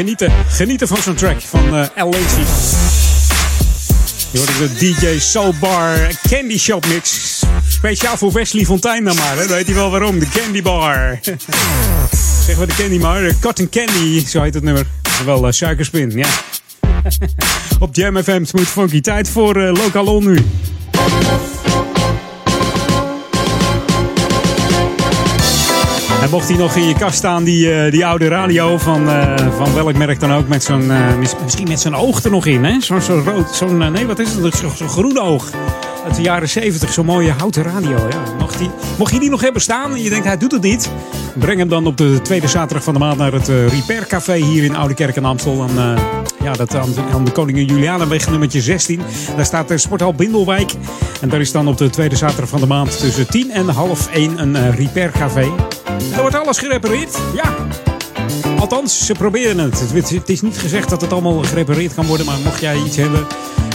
S1: Genieten. Genieten van zo'n track van eh L. Je de DJ Soul Bar Candy Shop Mix. Speciaal voor Wesley Fontijn dan maar. Hè? Weet hij wel waarom. De Candy Bar. [LAUGHS] zeg maar de Candy maar. Cotton Candy, zo heet het nummer. Wel eh, suikerspin, ja. [LAUGHS] Op Jam FM Smooth Funky. Tijd voor eh Local On nu. Mocht hij nog in je kast staan, die, eh, die oude radio van, eh, van welk merk dan ook, met zo'n, eh, mis- misschien met zijn oog er nog in, hè? Zo'n zo rood, zo'n, eh, nee, wat is het? Zo'n groen oog. De jaren 70, zo'n mooie houten radio. Ja. Mocht, die, mocht je die nog hebben staan en je denkt hij doet het niet, breng hem dan op de tweede zaterdag van de maand naar het eh, Repair Café hier in Oude Kerk in Amstel. En, eh, ja, dat aan, de- Koningin Julianaweg nummertje 16. Daar staat de Sporthal Bindelwijk. En daar is dan op de tweede zaterdag van de maand tussen 10 en half 1 een eh, Repair Café. Er wordt alles gerepareerd. Ja. Althans, ze proberen het. Het is- niet gezegd dat het allemaal gerepareerd kan worden. Maar mocht jij iets hebben,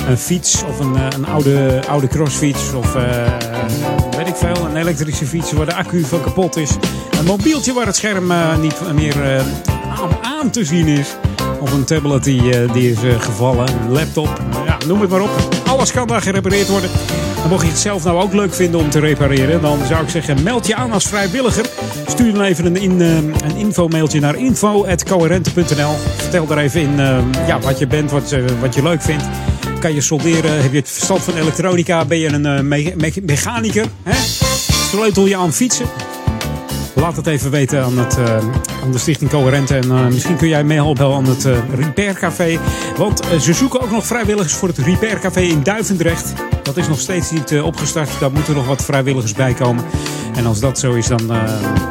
S1: een fiets of een, eh, een oude, oude crossfiets of eh, weet ik veel, een elektrische fiets waar de accu van kapot is. Een mobieltje waar het scherm eh, niet meer aan, te zien is. Of een tablet die, die is gevallen, een laptop, ja, noem het maar op. Alles kan daar gerepareerd worden. Mocht je het zelf nou ook leuk vinden om te repareren, dan zou ik zeggen meld je aan als vrijwilliger. Stuur dan even een, in, eh, een info-mailtje naar info.coherente.nl. Vertel daar even in eh, ja, wat je bent, wat, eh, wat je leuk vindt. Kan je solderen? Heb je het verstand van elektronica? Ben je een eh, me- me- mechanicus? Sleutel je aan fietsen? Laat het even weten aan, het, eh, aan de Stichting Coherente. En eh, misschien kun jij meehelpen aan het eh Repair Café. Want ze zoeken ook nog vrijwilligers voor het Repair Café in Duivendrecht. Dat is nog steeds niet opgestart. Daar moeten nog wat vrijwilligers bij komen. En als dat zo is, dan,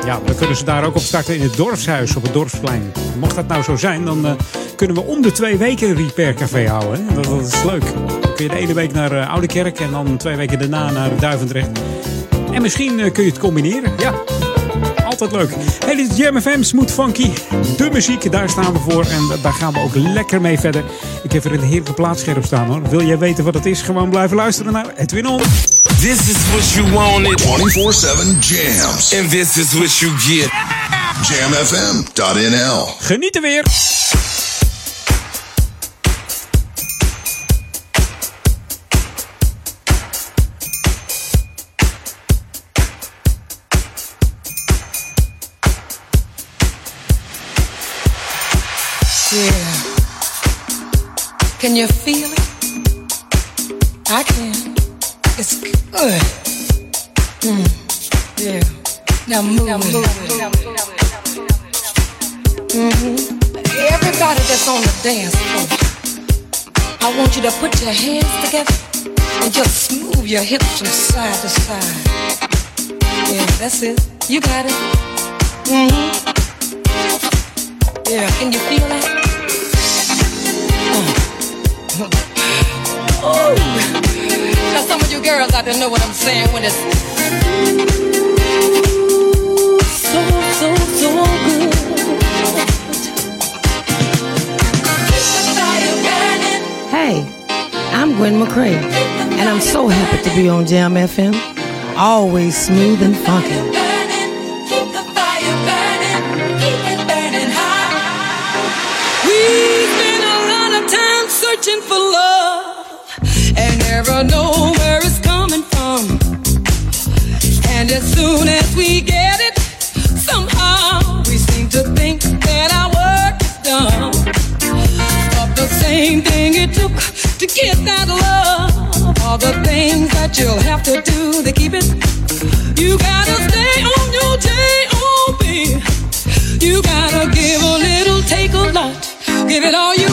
S1: ja, dan kunnen ze daar ook op starten in het dorpshuis op het dorpsplein. Mocht dat nou zo zijn, dan kunnen we om de twee weken een Repair Café houden. Dat, is leuk. Dan kun je de ene week naar Oude Kerk en dan twee weken daarna naar Duivendrecht. En misschien kun je het combineren. Ja, altijd leuk. Hey, dit is Jam FM, Smooth Funky. De muziek, daar staan we voor. En daar gaan we ook lekker mee verder. Ik heb er een heerlijke plaatscherp staan hoor. Wil jij weten wat het is? Gewoon blijven luisteren naar Edwin On.
S23: This is what you wanted.
S4: 24-7 jams.
S23: And this is what you get.
S4: Jamfm.nl
S1: Genieten weer.
S24: Can you feel it? I can. It's good. Mm. Yeah. Now move. Now move. hmm Everybody that's on the dance floor, I want you to put your hands together and just move your hips from side to side. Yeah, that's it. You got it. hmm Yeah, can you feel that? Now some of you girls out there know what I'm saying when it's so, so, so good. Hey, I'm Gwen McCrae, and I'm so happy to be on Jam FM. Always smooth and funky. Know where it's coming from. And as soon as we get it, somehow we seem to think that our work is done. But the same thing it took to get that love, all the things that you'll have to do to keep it. You gotta stay on your. You gotta give a little, take a lot. Give it all you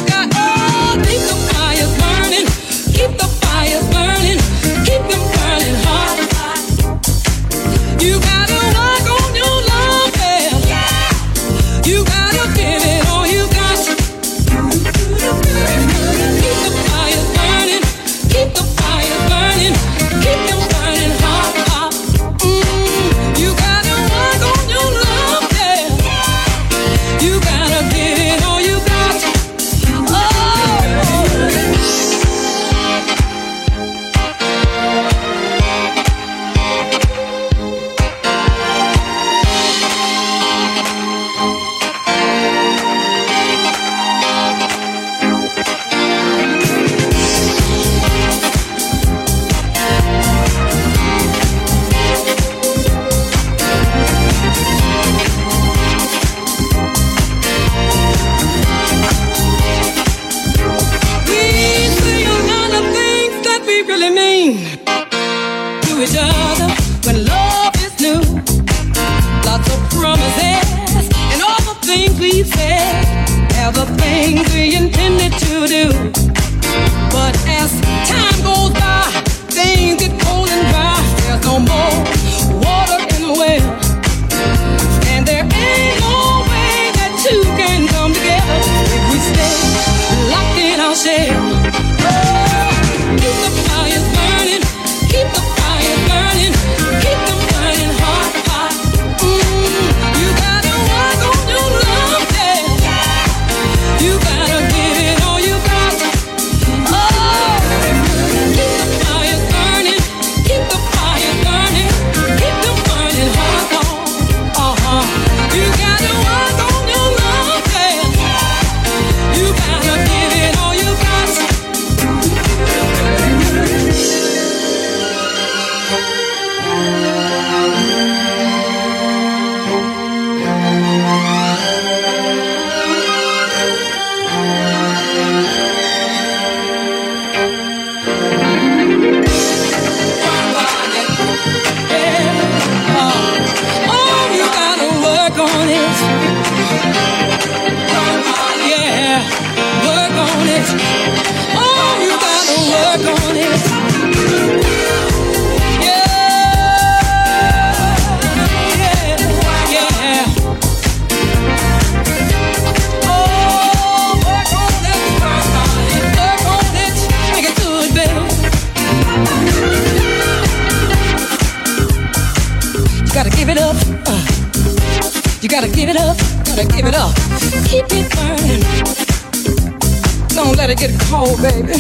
S24: get cold, baby.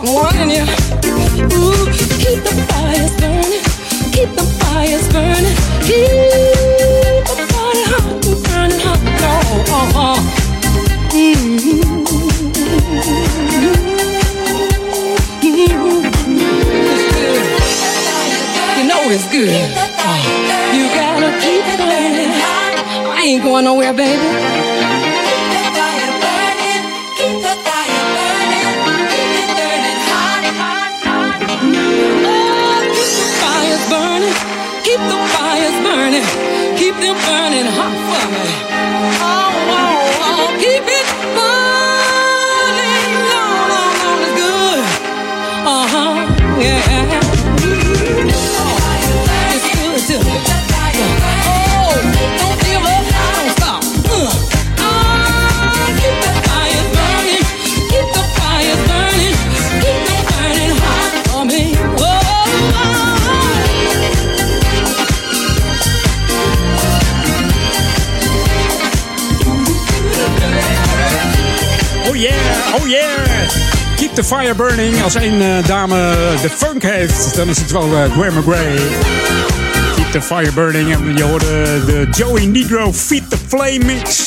S24: I'm warning you. Ooh, keep the fires burning. Keep the fires burning. Keep the fire hot, and burning hot. Oh, oh, oh. You know it's good. Oh, you gotta keep it burning. I ain't going nowhere, baby. Keep the
S1: fire burning. Als één eh, dame de funk heeft, dan is het wel Gwen McGray. Keep the fire burning. En je hoorde de Joey Negro Feed the Flame mix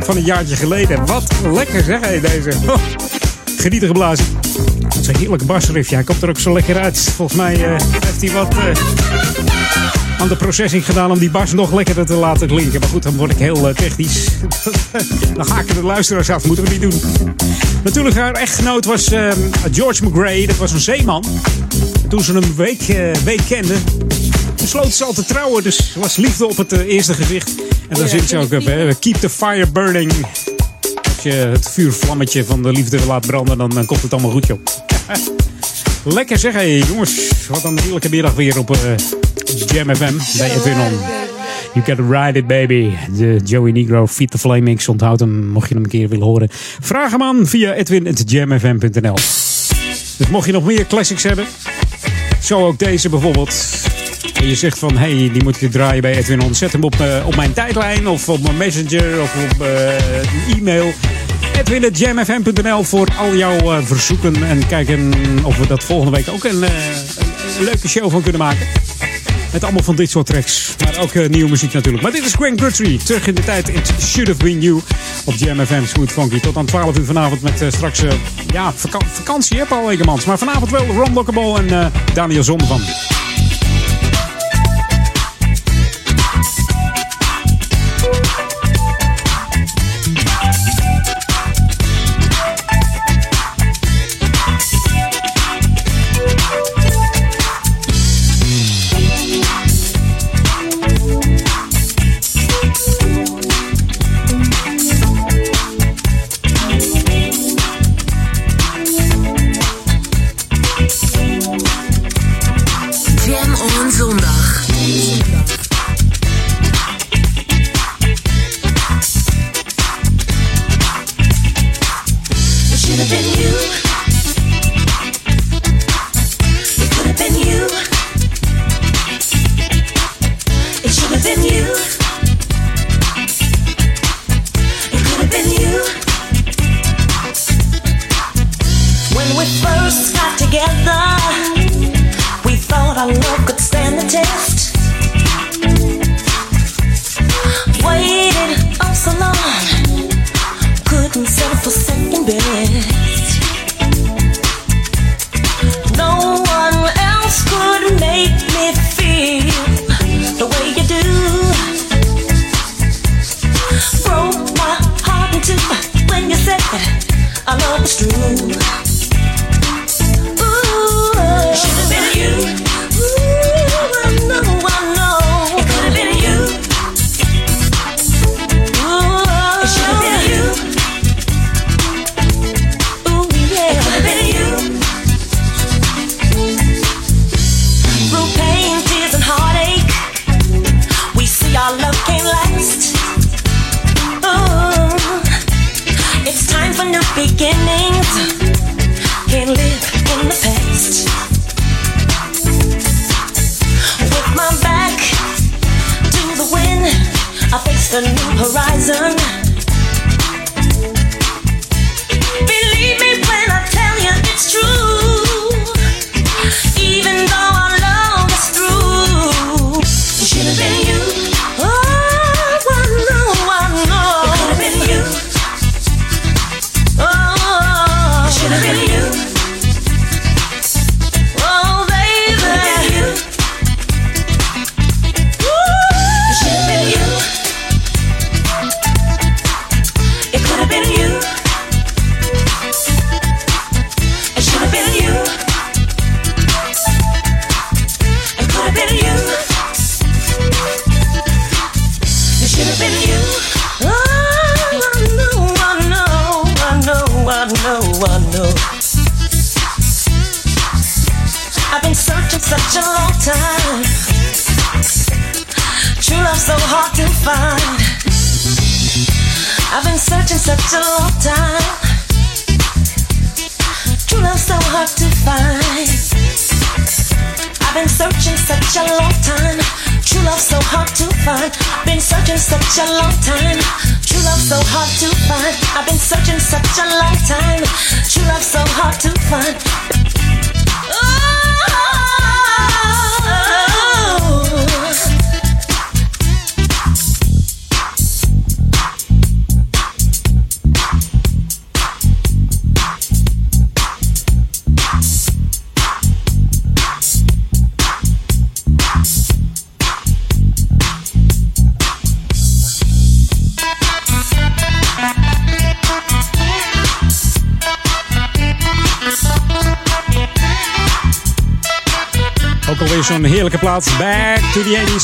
S1: van een jaartje geleden. Wat lekker zeg hé, deze. [LAUGHS] Oh, genieten geblazen. Dat is een heerlijke basriff. Ja, hij komt er ook zo lekker uit. Volgens mij eh, heeft hij wat aan de processing gedaan om die bas nog lekkerder te laten klinken. Maar goed, dan word ik heel technisch. [LAUGHS] dan haken de luisteraars af. Moeten we niet doen. Natuurlijk, haar echtgenoot was eh, George McGray. Dat was een zeeman. En toen ze hem een week, eh, week kenden, besloot ze al te trouwen. Dus was liefde op het eh, eerste gezicht. En dan zingt ze ook op, hè, keep the fire burning. Als je het vuurvlammetje van de liefde laat branden, dan, dan komt het allemaal goed, joh. [LAUGHS] Lekker zeg, hé jongens. Wat een heerlijke middag weer op eh, Jam FM bij Edwin On. You gotta ride it, baby. De Joey Negro Feed the Flame Mix. Onthoud hem, mocht je hem een keer willen horen. Vraag hem aan via edwin.jamfm.nl Dus mocht je nog meer classics hebben, zo ook deze bijvoorbeeld. En je zegt van, hey, die moet je draaien bij Edwin On. Zet hem op, eh, op mijn tijdlijn of op mijn messenger of op eh, een e-mail. Edwin.jamfm.nl voor al jouw eh, verzoeken. En kijken of we dat volgende week ook een, een leuke show van kunnen maken. Met allemaal van dit soort tracks. Maar ook eh, nieuwe muziek natuurlijk. Maar dit is Gwen Guthrie. Terug in de tijd. It should have been you. Op Jam FM Smooth Funky. Tot aan 12 uur vanavond met eh, straks... eh, ja, vaka- vakantie hè Paul Egemans. Maar vanavond wel Ron Lockable en Daniel Zondervan.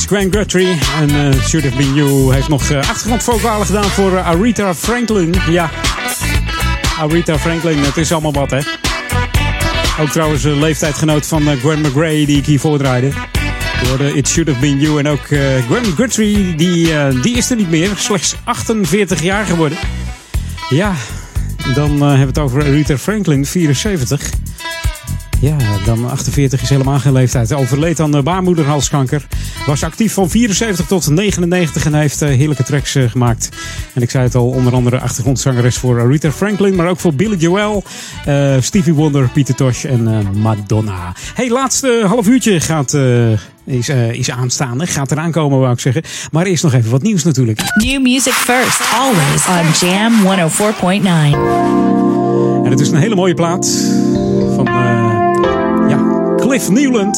S7: To
S1: the 80s, Grant Guthrie. En eh Should Have Been You heeft nog eh, achtergrondvocalen gedaan voor eh, Aretha Franklin. Ja, Aretha Franklin, het is allemaal wat hè. Ook trouwens een leeftijdgenoot van Gwen McRae die ik hier voordraaide. Hoorde It Should Have Been You. En ook Grant Guthrie, die, die is er niet meer. Slechts 48 jaar geworden. Ja, dan hebben we het over Aretha Franklin, 74. Ja, dan 48 is helemaal geen leeftijd. Overleed aan eh, baarmoederhalskanker. Was actief van 74 tot 99 en heeft eh, heerlijke tracks eh, gemaakt. En ik zei het al, onder andere achtergrondzangeres voor Aretha Franklin, maar ook voor Billy Joel, Stevie Wonder, Pieter Tosh en Madonna. Hey, laatste half uurtje gaat, is, is aanstaande. Gaat eraan komen, wou ik zeggen. Maar eerst nog even wat nieuws natuurlijk.
S3: New music first, always on Jam 104.9.
S1: En het is een hele mooie plaat van eh, Cliff Newland.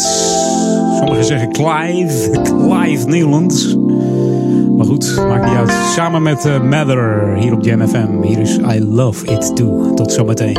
S1: Sommigen zeggen Clive, Clive Newland. Maar goed, maakt niet uit. Samen met eh, Mather hier op Jam FM. Hier is I Love It Too. Tot zometeen.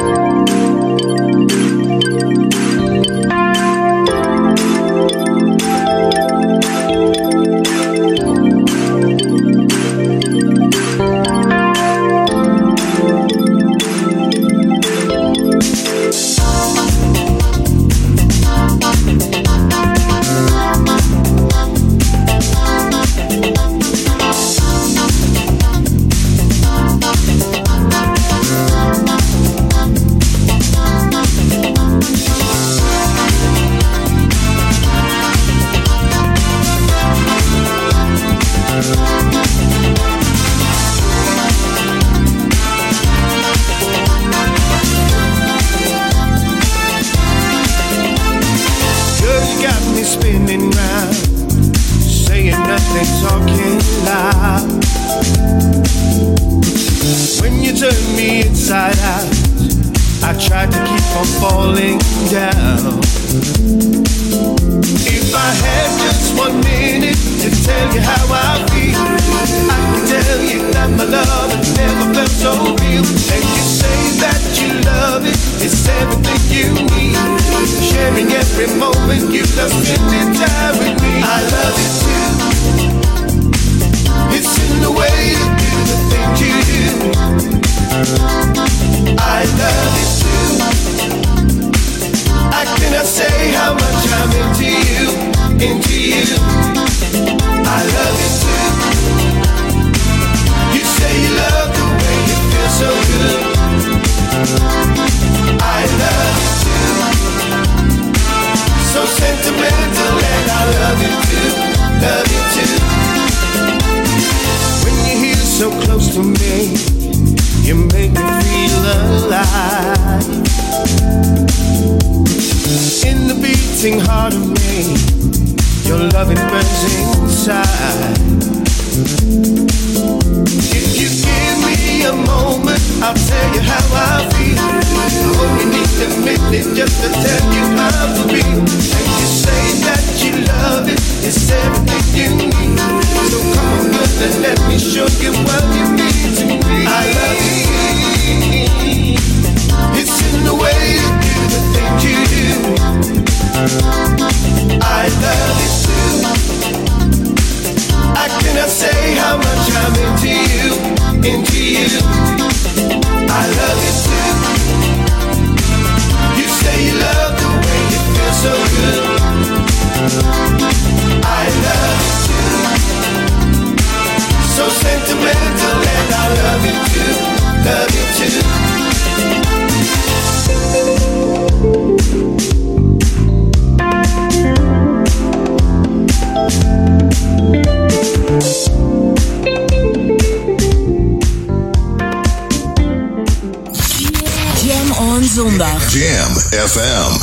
S4: FM.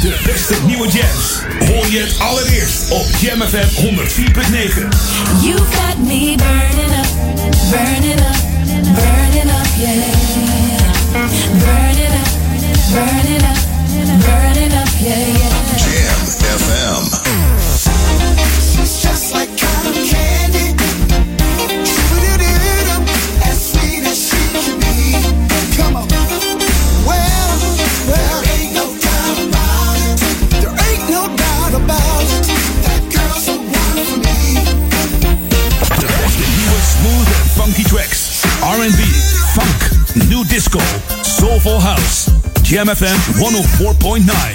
S10: De beste nieuwe jams hoor je het allereerst op Jam FM 104.9.
S8: You got me burning
S4: FM
S10: 104.9.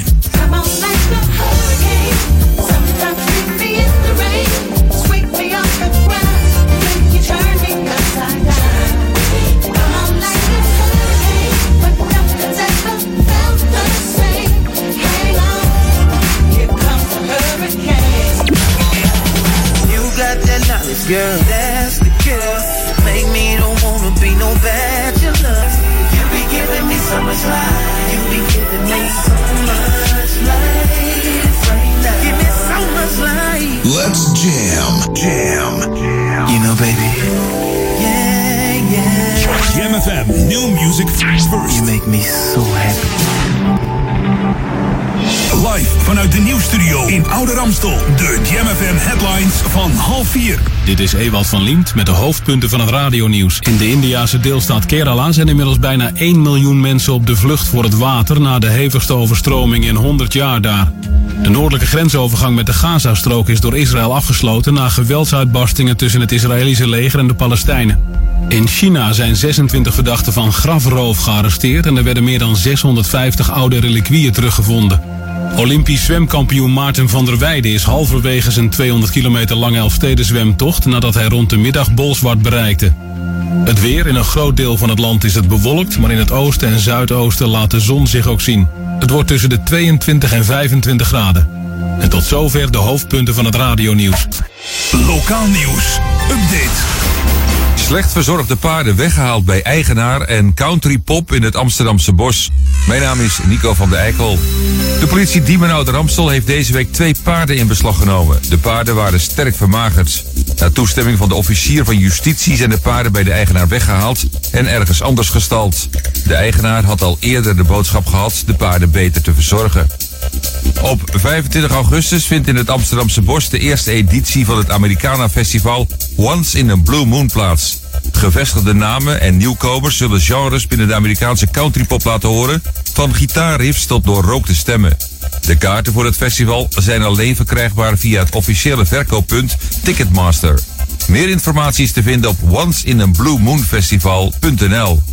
S10: Van
S9: Liemt met de hoofdpunten van het radionieuws. In de Indiase deelstaat Kerala zijn inmiddels bijna 1 miljoen mensen op de vlucht voor het water na de hevigste overstroming in 100 jaar daar. De noordelijke grensovergang met de Gazastrook is door Israël afgesloten na geweldsuitbarstingen tussen het Israëlische leger en de Palestijnen. In China zijn 26 verdachten van grafroof gearresteerd en er werden meer dan 650 oude reliquieën teruggevonden. Olympisch zwemkampioen Maarten van der Weijden is halverwege zijn 200 kilometer lange Elfsteden-zwemtocht nadat hij rond de middag Bolsward bereikte. Het weer in een groot deel van het land is het bewolkt, maar in het oosten en zuidoosten laat de zon zich ook zien. Het wordt tussen de 22 en 25 graden. En tot zover de hoofdpunten van het radionieuws.
S10: Lokaal nieuws. Update.
S11: Slecht verzorgde paarden weggehaald bij eigenaar en country pop in het Amsterdamse bos. Mijn naam is Nico van de Eikel. De politie Diemenhout Ramstel heeft deze week twee paarden in beslag genomen. De paarden waren sterk vermagerd. Na toestemming van de officier van justitie zijn de paarden bij de eigenaar weggehaald en ergens anders gestald. De eigenaar had al eerder de boodschap gehad de paarden beter te verzorgen. Op 25 augustus vindt in het Amsterdamse Bos de eerste editie van het Americana Festival Once in a Blue Moon plaats. Gevestigde namen en nieuwkomers zullen genres binnen de Amerikaanse countrypop laten horen, van gitaarriffs tot doorrookte stemmen. De kaarten voor het festival zijn alleen verkrijgbaar via het officiële verkooppunt Ticketmaster. Meer informatie is te vinden op onceinaBlueMoonFestival.nl.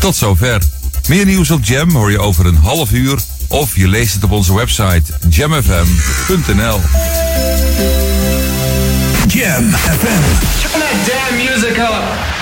S11: Tot zover. Meer nieuws op Jam hoor je over een half uur of je leest het op onze website jamfm.nl.
S10: Jam FM.
S8: Turn that damn music up.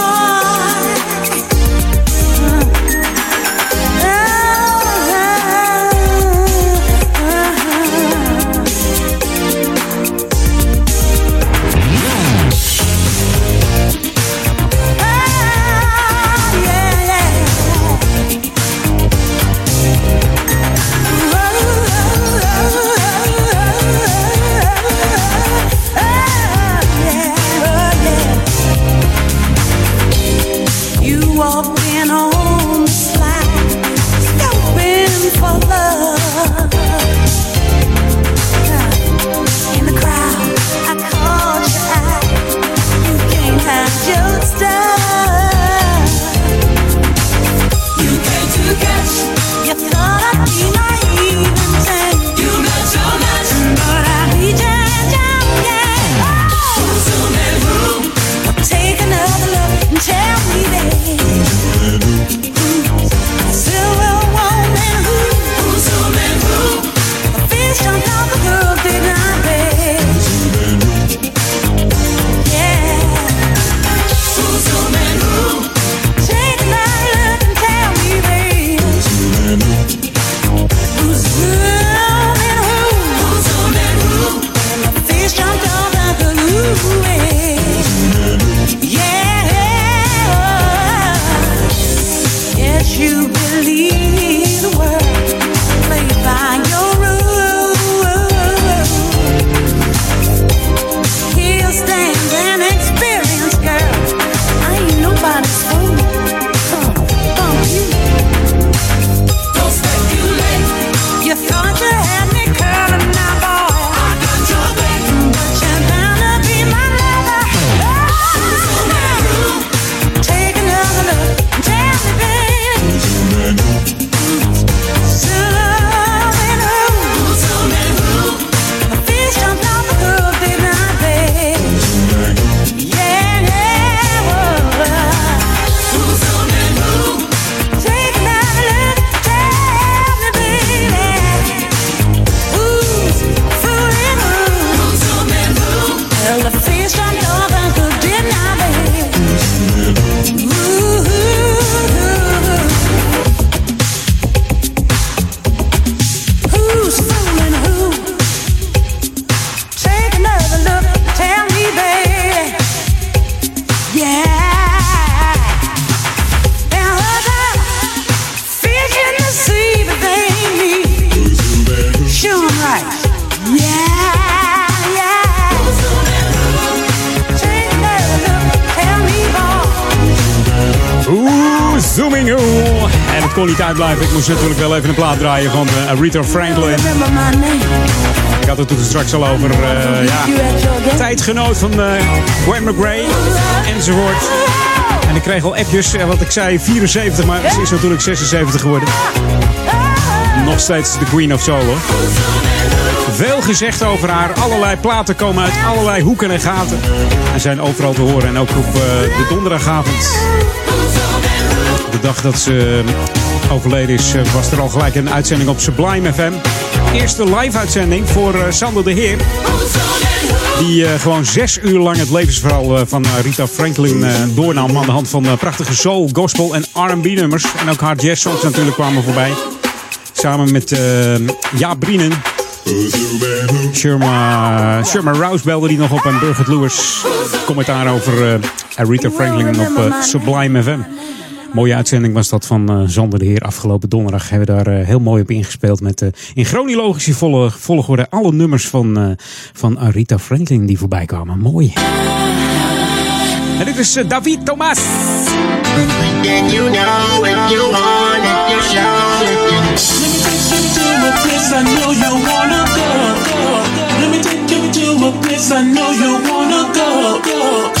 S1: kon niet. Ik moest natuurlijk wel even een plaat draaien van eh, Aretha Franklin. Ik had het toen straks al over, eh, ja, tijdgenoot van eh Gwen McRae enzovoort. En ik kreeg al appjes, wat ik zei 74, maar ze is natuurlijk 76 geworden. Nog steeds de Queen of Soul. Veel gezegd over haar. Allerlei platen komen uit allerlei hoeken en gaten. En zijn overal te horen. En ook op de donderdagavond. De dag dat ze overleden is, eh, was er al gelijk een uitzending op Sublime FM. Eerste live-uitzending voor eh, Sander de Heer. Die eh, gewoon zes uur lang het levensverhaal van Rita Franklin doornam. Aan de hand van prachtige soul, gospel en R&B nummers. En ook hard jazz songs natuurlijk kwamen voorbij. Samen met Jaap Brienen. Sherma, Sherma Rouse belde die nog op en Burgert Lewis. Commentaar over eh, Aretha Franklin op Sublime FM. Mooie uitzending was dat van eh Zander de Heer afgelopen donderdag. Hebben we daar eh, heel mooi op ingespeeld met eh, in chronologische volg- volgorde alle nummers van, eh, van Aretha Franklin die voorbij kwamen. Mooi. En dit is David Thomas.
S8: You know if you want it, you show it. Let me take you to a place I know you wanna go. go.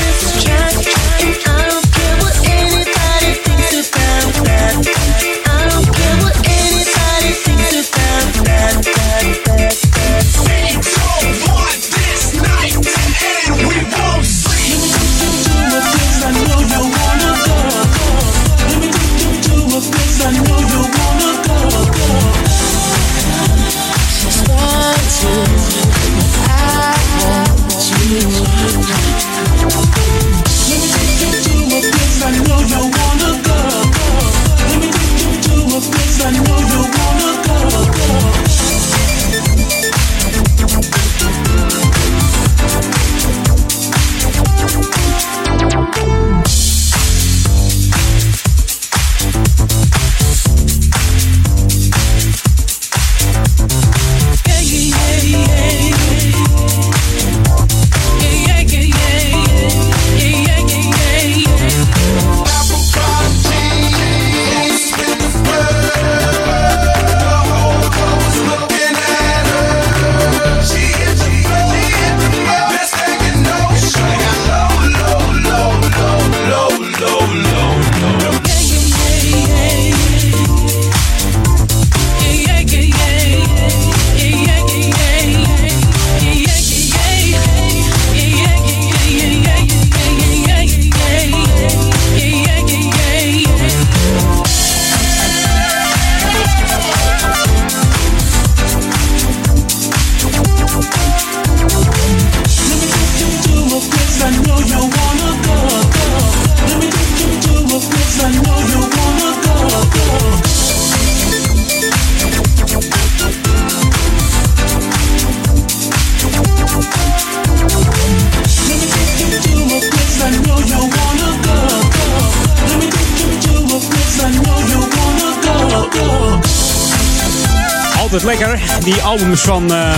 S1: albums van eh,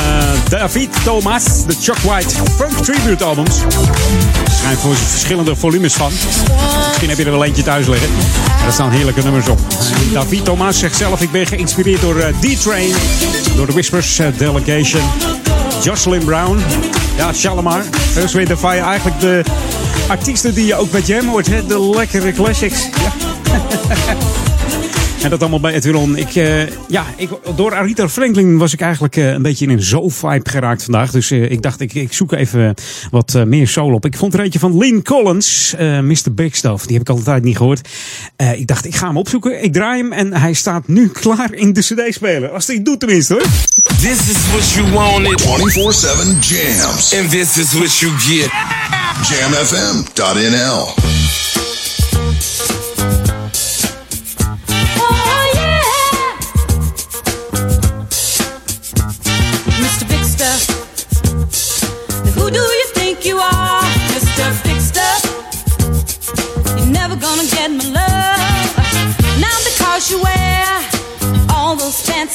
S1: David Thomas, de Chuck White Funk Tribute albums. Er zijn voor verschillende volumes van. Misschien heb je er wel eentje thuis liggen. En er staan heerlijke nummers op. David Thomas zegt zelf, ik ben geïnspireerd door eh, D-Train, door de Whispers eh, Delegation, Jocelyn Brown, ja, Shalimar, Earth, Wind Fire. Eigenlijk de artiesten die je ook bij Jam hoort, hè? de lekkere classics. Ja. [LAUGHS] En dat allemaal bij Edwin. Ik, eh, ja, ik, door Arita Franklin was ik eigenlijk eh, een beetje in een zo-vibe geraakt vandaag. Dus eh, ik dacht, ik, ik zoek even wat eh, meer soul op. Ik vond er eentje van Lynn Collins, eh, Mr. Big Stuff. Die heb ik altijd niet gehoord. Eh, ik dacht, ik ga hem opzoeken. Ik draai hem en hij staat nu [LAUGHS] klaar in de cd-speler. Als hij het doet tenminste hoor.
S23: This is what you wanted.
S8: 24-7 jams.
S23: And this is what you get.
S8: Jamfm.nl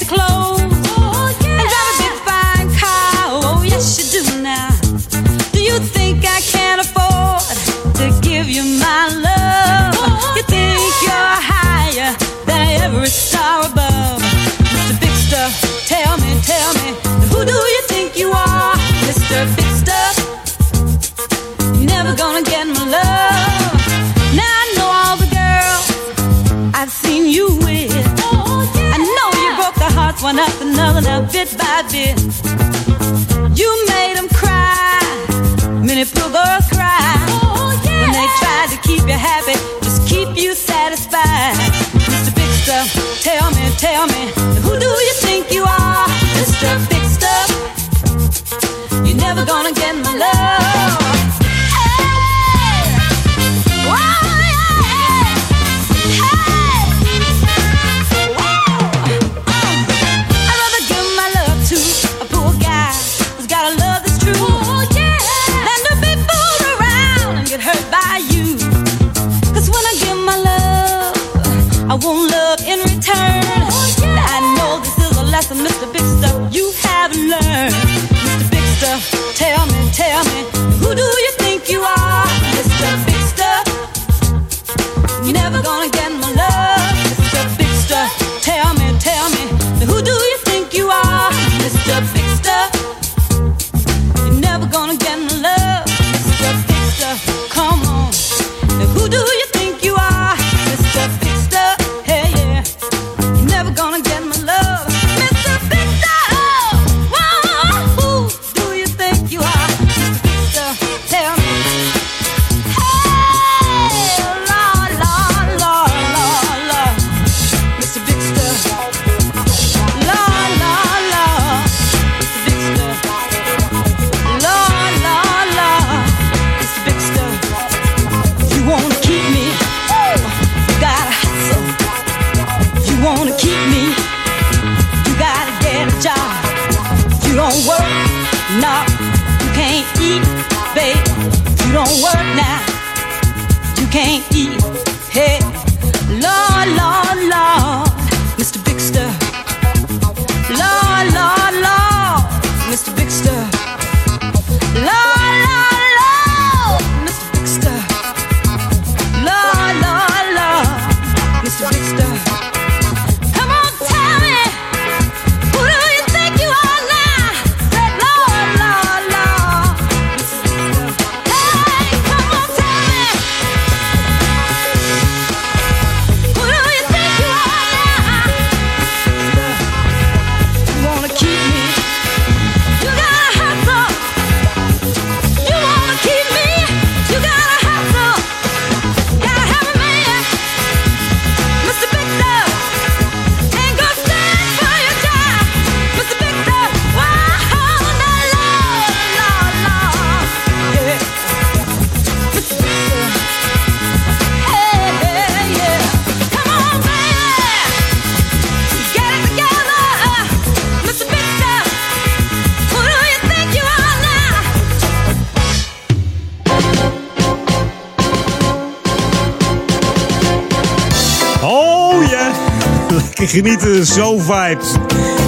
S7: clothes. One after another, now bit by bit. You made them cry, many poor girls cry. Oh, when they tried to keep you happy, just keep you satisfied. Mr. Big Stuff, tell me, tell me, who do you think you are, Mr. Big Stuff? You're never gonna get my love. I want love in return. I know this is a lesson, Mr. Big Stuff, you haven't learned. Mr. Big Stuff, tell me, tell me,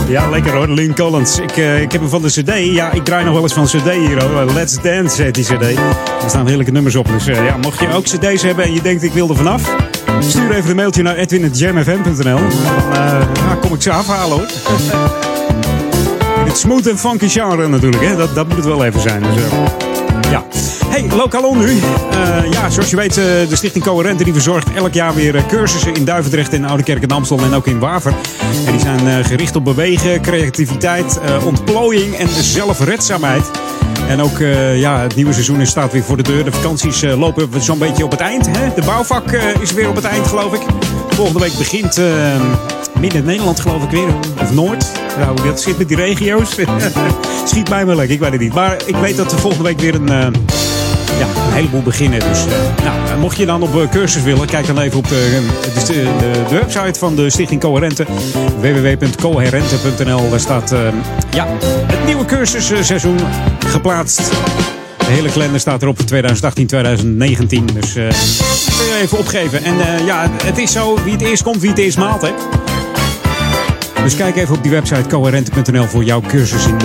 S1: Ja, lekker hoor, Lynn Collins. Ik, eh, ik heb hem van de cd. Ja, ik draai nog wel eens van cd hier hoor. Let's Dance heet die cd. Er staan heerlijke nummers op. Dus eh, ja, mocht je ook cd's hebben en je denkt ik wil er vanaf... Stuur even een mailtje naar edwin.jamfm.nl. Dan eh, kom ik ze afhalen hoor. [LAUGHS] In het smooth en funky genre natuurlijk. Hè? Dat, dat moet het wel even zijn. Dus, eh, ja. Hey, Lokalon nu. Eh, ja, zoals je weet, eh, de Stichting Coherente die verzorgt elk jaar weer eh, cursussen in Duivendrecht en Oudekerk en Amstel en ook in Waver. En die zijn gericht op bewegen, creativiteit, ontplooiing en zelfredzaamheid. En ook ja, het nieuwe seizoen staat weer voor de deur. De vakanties lopen zo'n beetje op het eind. Hè? De bouwvak is weer op het eind, geloof ik. Volgende week begint eh, midden Nederland, geloof ik weer. Of Noord. Hoe dat zit met die regio's. [LAUGHS] Schiet mij wel lekker, ik weet het niet. Maar ik weet dat er volgende week weer een, ja, een heleboel beginnen. Dus eh, nou, eh, mocht je dan op eh, cursus willen, kijk dan even op de, de, website van de Stichting Coherente. www.coherente.nl. Daar staat ja, het nieuwe cursusseizoen geplaatst. De hele kalender staat erop voor 2018, 2019. Dus eh kun je even opgeven. En ja, het is zo, wie het eerst komt, wie het eerst maalt, hè. Dus kijk even op die website coherente.nl voor jouw cursus in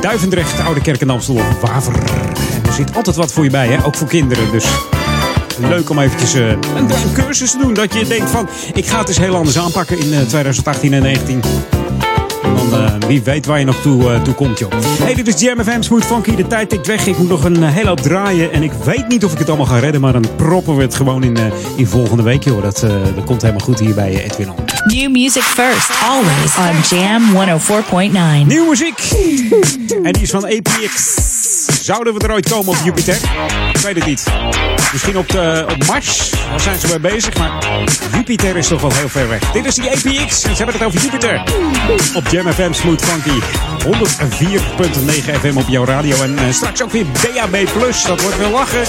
S1: Duivendrecht, Oude Kerk en Amstel of Waver. Er zit altijd wat voor je bij, hè? ook voor kinderen. Dus leuk om eventjes eh, een, een cursus te doen. Dat je denkt van, ik ga het eens heel anders aanpakken in eh, 2018 en 2019. En dan eh, wie weet waar je nog toe, eh, toe komt, joh. Hey, dit is Jam FM Funky. De tijd tikt weg. Ik moet nog een eh, hele hoop draaien. En ik weet niet of ik het allemaal ga redden. Maar dan proppen we het gewoon in, eh, in volgende week, joh. Dat, eh, dat komt helemaal goed hier bij eh, Edwin.
S3: New music first, always on Jam 104.9.
S1: Nieuwe muziek. En die is van APX. Zouden we er ooit komen op Jupiter? Ik weet het niet. Misschien op, de, op Mars. Daar zijn ze mee bezig. Maar Jupiter is toch wel heel ver weg. Dit is die APX. En ze hebben het over Jupiter. Op Jam FM Smooth Funky. 104.9 FM op jouw radio. En eh, straks ook weer DAB+. Dat wordt wel lachen.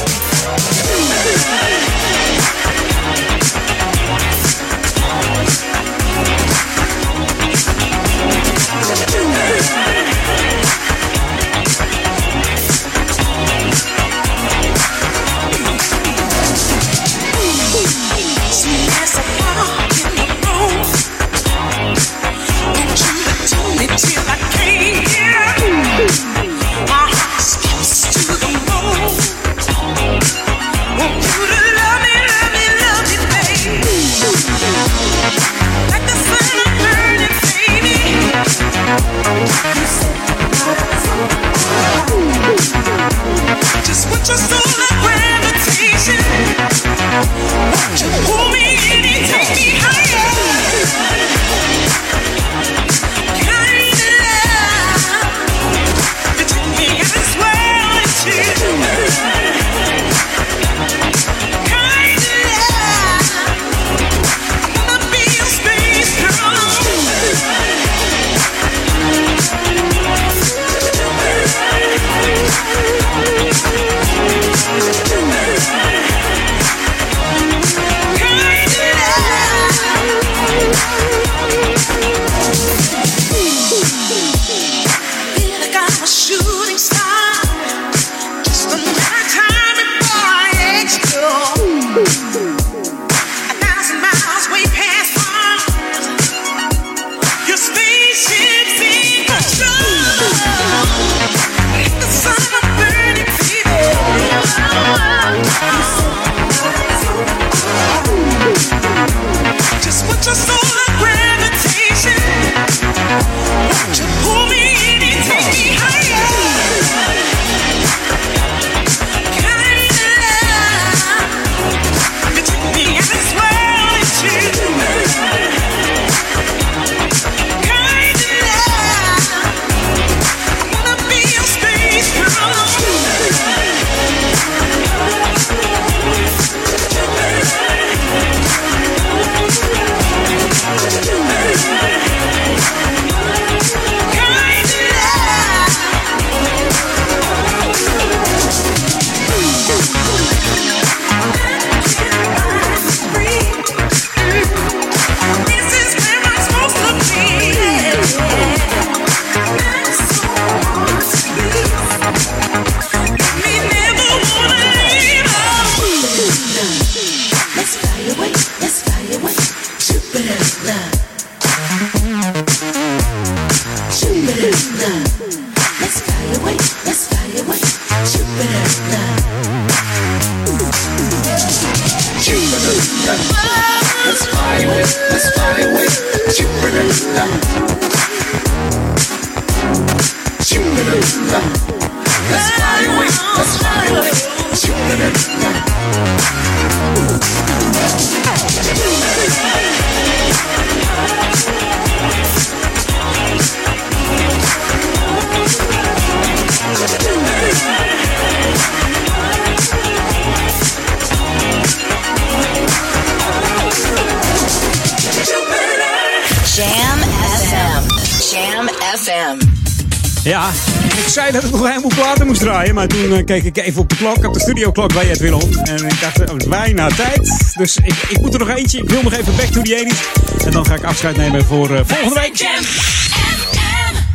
S1: Maar toen eh, keek ik even op de klok, op de studioklok bij Edwin On. En ik dacht, oh, het bijna tijd. Dus ik, ik moet er nog eentje. Ik wil nog even back to the 80s. En dan ga ik afscheid nemen voor eh, volgende week.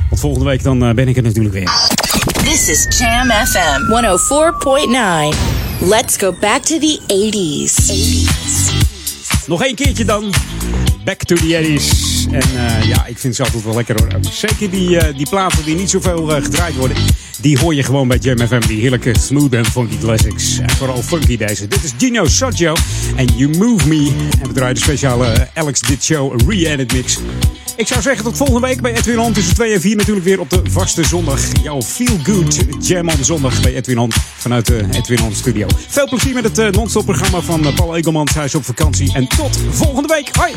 S1: Want volgende week dan eh, ben ik er natuurlijk weer.
S3: This is Jam FM 104.9. Let's go back to the 80s.
S1: Nog één keertje dan. Back to the 80s. En ja, ik vind ze altijd wel lekker hoor. Zeker die, eh, die platen die niet zoveel gedraaid worden. Die hoor je gewoon bij Jam FM. Die heerlijke smooth en funky classics. En vooral funky deze. Dit is Gino Soggio en You Move Me. En we draaien de speciale Alex Dit Show Re-Edit Mix. Ik zou zeggen tot volgende week bij Edwin On. Tussen 2 en 4 natuurlijk weer op de vaste zondag. Jouw Feel Good Jam on zondag bij Edwin On. Vanuit de Edwin On studio. Veel plezier met het eh, non-stop programma van eh, Paul Egelmans. Hij is op vakantie. En tot volgende week. Hoi!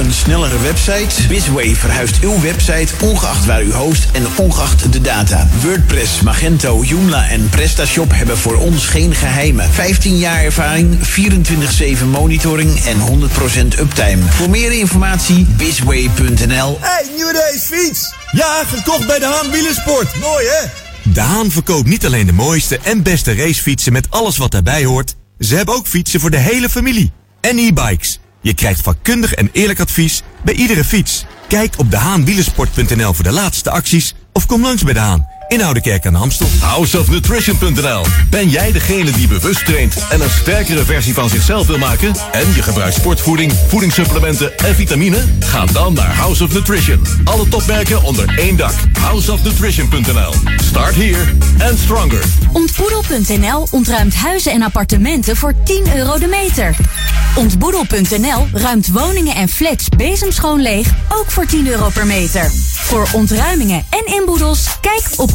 S18: Een snellere website? Bizway verhuist uw website ongeacht waar u host en ongeacht de data. WordPress, Magento, Joomla en PrestaShop hebben voor ons geen geheimen. 15 jaar ervaring, 24-7 monitoring en 100% uptime. Voor meer informatie bizway.nl
S25: Hey, nieuwe race fiets! Ja, gekocht bij de Haan Wielersport. Mooi hè?
S26: De Haan verkoopt niet alleen de mooiste en beste racefietsen met alles wat daarbij hoort. Ze hebben ook fietsen voor de hele familie. En e-bikes. Je krijgt vakkundig en eerlijk advies bij iedere fiets. Kijk op dehaanwielersport.nl voor de laatste acties of kom langs bij De Haan in Oudekerk aan de Amstel.
S27: Houseofnutrition.nl Ben jij degene die bewust traint en een sterkere versie van zichzelf wil maken? En je gebruikt sportvoeding, voedingssupplementen en vitamine? Ga dan naar House of Nutrition. Alle topmerken onder één dak. Houseofnutrition.nl Start here and stronger.
S19: Ontboedel.nl ontruimt huizen en appartementen voor 10 euro de meter. Ontboedel.nl ruimt woningen en flats bezemschoon leeg, ook voor 10 euro per meter. Voor ontruimingen en inboedels, kijk op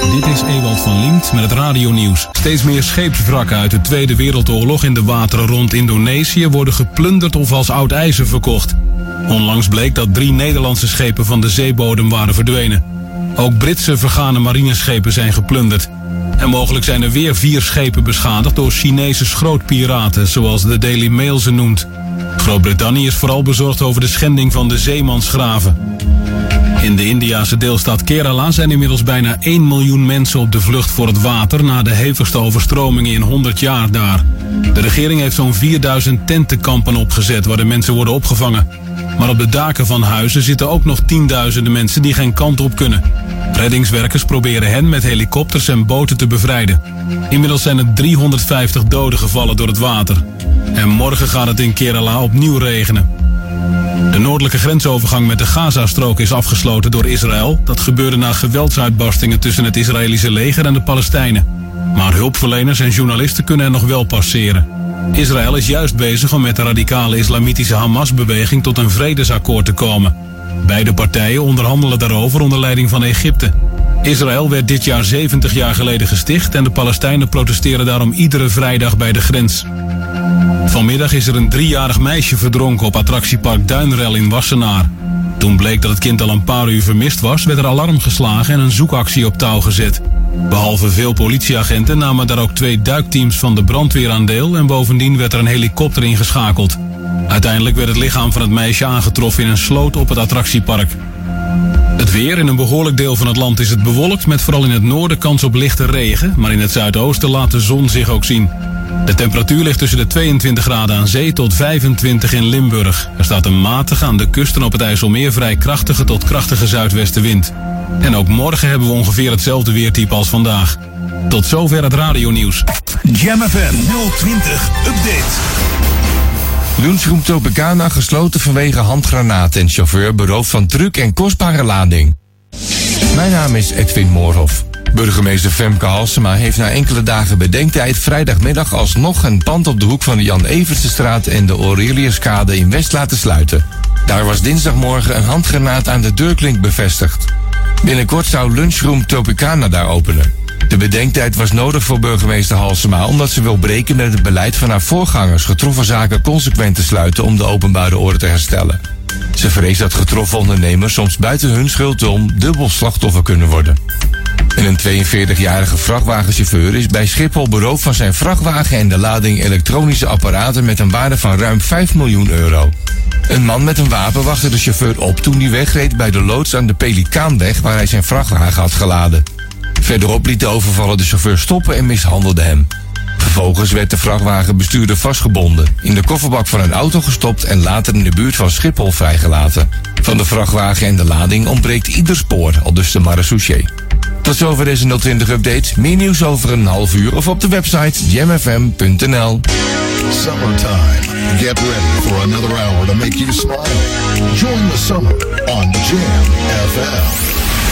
S9: Dit is Ewald van Liemt met het radionieuws. Steeds meer scheepswrakken uit de Tweede Wereldoorlog in de wateren rond Indonesië worden geplunderd of als oud ijzer verkocht. Onlangs bleek dat drie Nederlandse schepen van de zeebodem waren verdwenen. Ook Britse vergane marineschepen zijn geplunderd. En mogelijk zijn er weer vier schepen beschadigd door Chinese schrootpiraten, zoals de Daily Mail ze noemt. Groot-Brittannië is vooral bezorgd over de schending van de zeemansgraven. In de Indiase deelstaat Kerala zijn inmiddels bijna 1 miljoen mensen op de vlucht voor het water na de hevigste overstromingen in 100 jaar daar. De regering heeft zo'n 4000 tentenkampen opgezet waar de mensen worden opgevangen. Maar op de daken van huizen zitten ook nog tienduizenden mensen die geen kant op kunnen. Reddingswerkers proberen hen met helikopters en boten te bevrijden. Inmiddels zijn er 350 doden gevallen door het water. En morgen gaat het in Kerala opnieuw regenen. De noordelijke grensovergang met de Gazastrook is afgesloten door Israël. Dat gebeurde na geweldsuitbarstingen tussen het Israëlische leger en de Palestijnen. Maar hulpverleners en journalisten kunnen er nog wel passeren. Israël is juist bezig om met de radicale islamitische Hamas-beweging tot een vredesakkoord te komen. Beide partijen onderhandelen daarover onder leiding van Egypte. Israël werd dit jaar 70 jaar geleden gesticht en de Palestijnen protesteren daarom iedere vrijdag bij de grens. Vanmiddag is er een driejarig meisje verdronken op attractiepark Duinrel in Wassenaar. Toen bleek dat het kind al een paar uur vermist was, werd er alarm geslagen en een zoekactie op touw gezet. Behalve veel politieagenten namen daar ook twee duikteams van de brandweer aan deel en bovendien werd er een helikopter ingeschakeld. Uiteindelijk werd het lichaam van het meisje aangetroffen in een sloot op het attractiepark. Het weer in een behoorlijk deel van het land is het bewolkt met vooral in het noorden kans op lichte regen, maar in het zuidoosten laat de zon zich ook zien. De temperatuur ligt tussen de 22 graden aan zee tot 25 in Limburg. Er staat een matige aan de kust en op het IJsselmeer vrij krachtige tot krachtige zuidwestenwind. En ook morgen hebben we ongeveer hetzelfde weertype als vandaag. Tot zover het radionieuws.
S10: Jam FM 020 Update.
S17: Lunchroom Tropicana gesloten vanwege handgranaten en chauffeur beroofd van truck en kostbare lading. Mijn naam is Edwin Moorhoff. Burgemeester Femke Halsema heeft na enkele dagen bedenktijd vrijdagmiddag alsnog een pand op de hoek van de Jan Evertsestraat en de Aureliuskade in West laten sluiten. Daar was dinsdagmorgen een handgranaat aan de deurklink bevestigd. Binnenkort zou Lunchroom Tropicana daar openen. De bedenktijd was nodig voor burgemeester Halsema omdat ze wil breken met het beleid van haar voorgangers getroffen zaken consequent te sluiten om de openbare orde te herstellen. Ze vreest dat getroffen ondernemers soms buiten hun schuld om dubbel slachtoffer kunnen worden. En een 42-jarige vrachtwagenchauffeur is bij Schiphol beroofd van zijn vrachtwagen en de lading elektronische apparaten met een waarde van ruim 5 miljoen euro. Een man met een wapen wachtte de chauffeur op toen hij wegreed bij de loods aan de Pelikaanweg waar hij zijn vrachtwagen had geladen. Verderop liet de overvallen de chauffeur stoppen en mishandelde hem. Vervolgens werd de vrachtwagenbestuurder vastgebonden, in de kofferbak van een auto gestopt en later in de buurt van Schiphol vrijgelaten. Van de vrachtwagen en de lading ontbreekt ieder spoor, al dus de marechaussee. Tot zover deze 020-update. Meer nieuws over een half uur of op de website jamfm.nl.
S4: Summertime. Get ready for another hour to make you smile. Join the summer on Jam FM.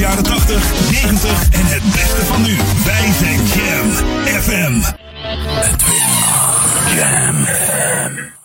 S10: jaren 80, 90 en het beste van nu. Wij zijn Jam FM. Edwin Jam FM.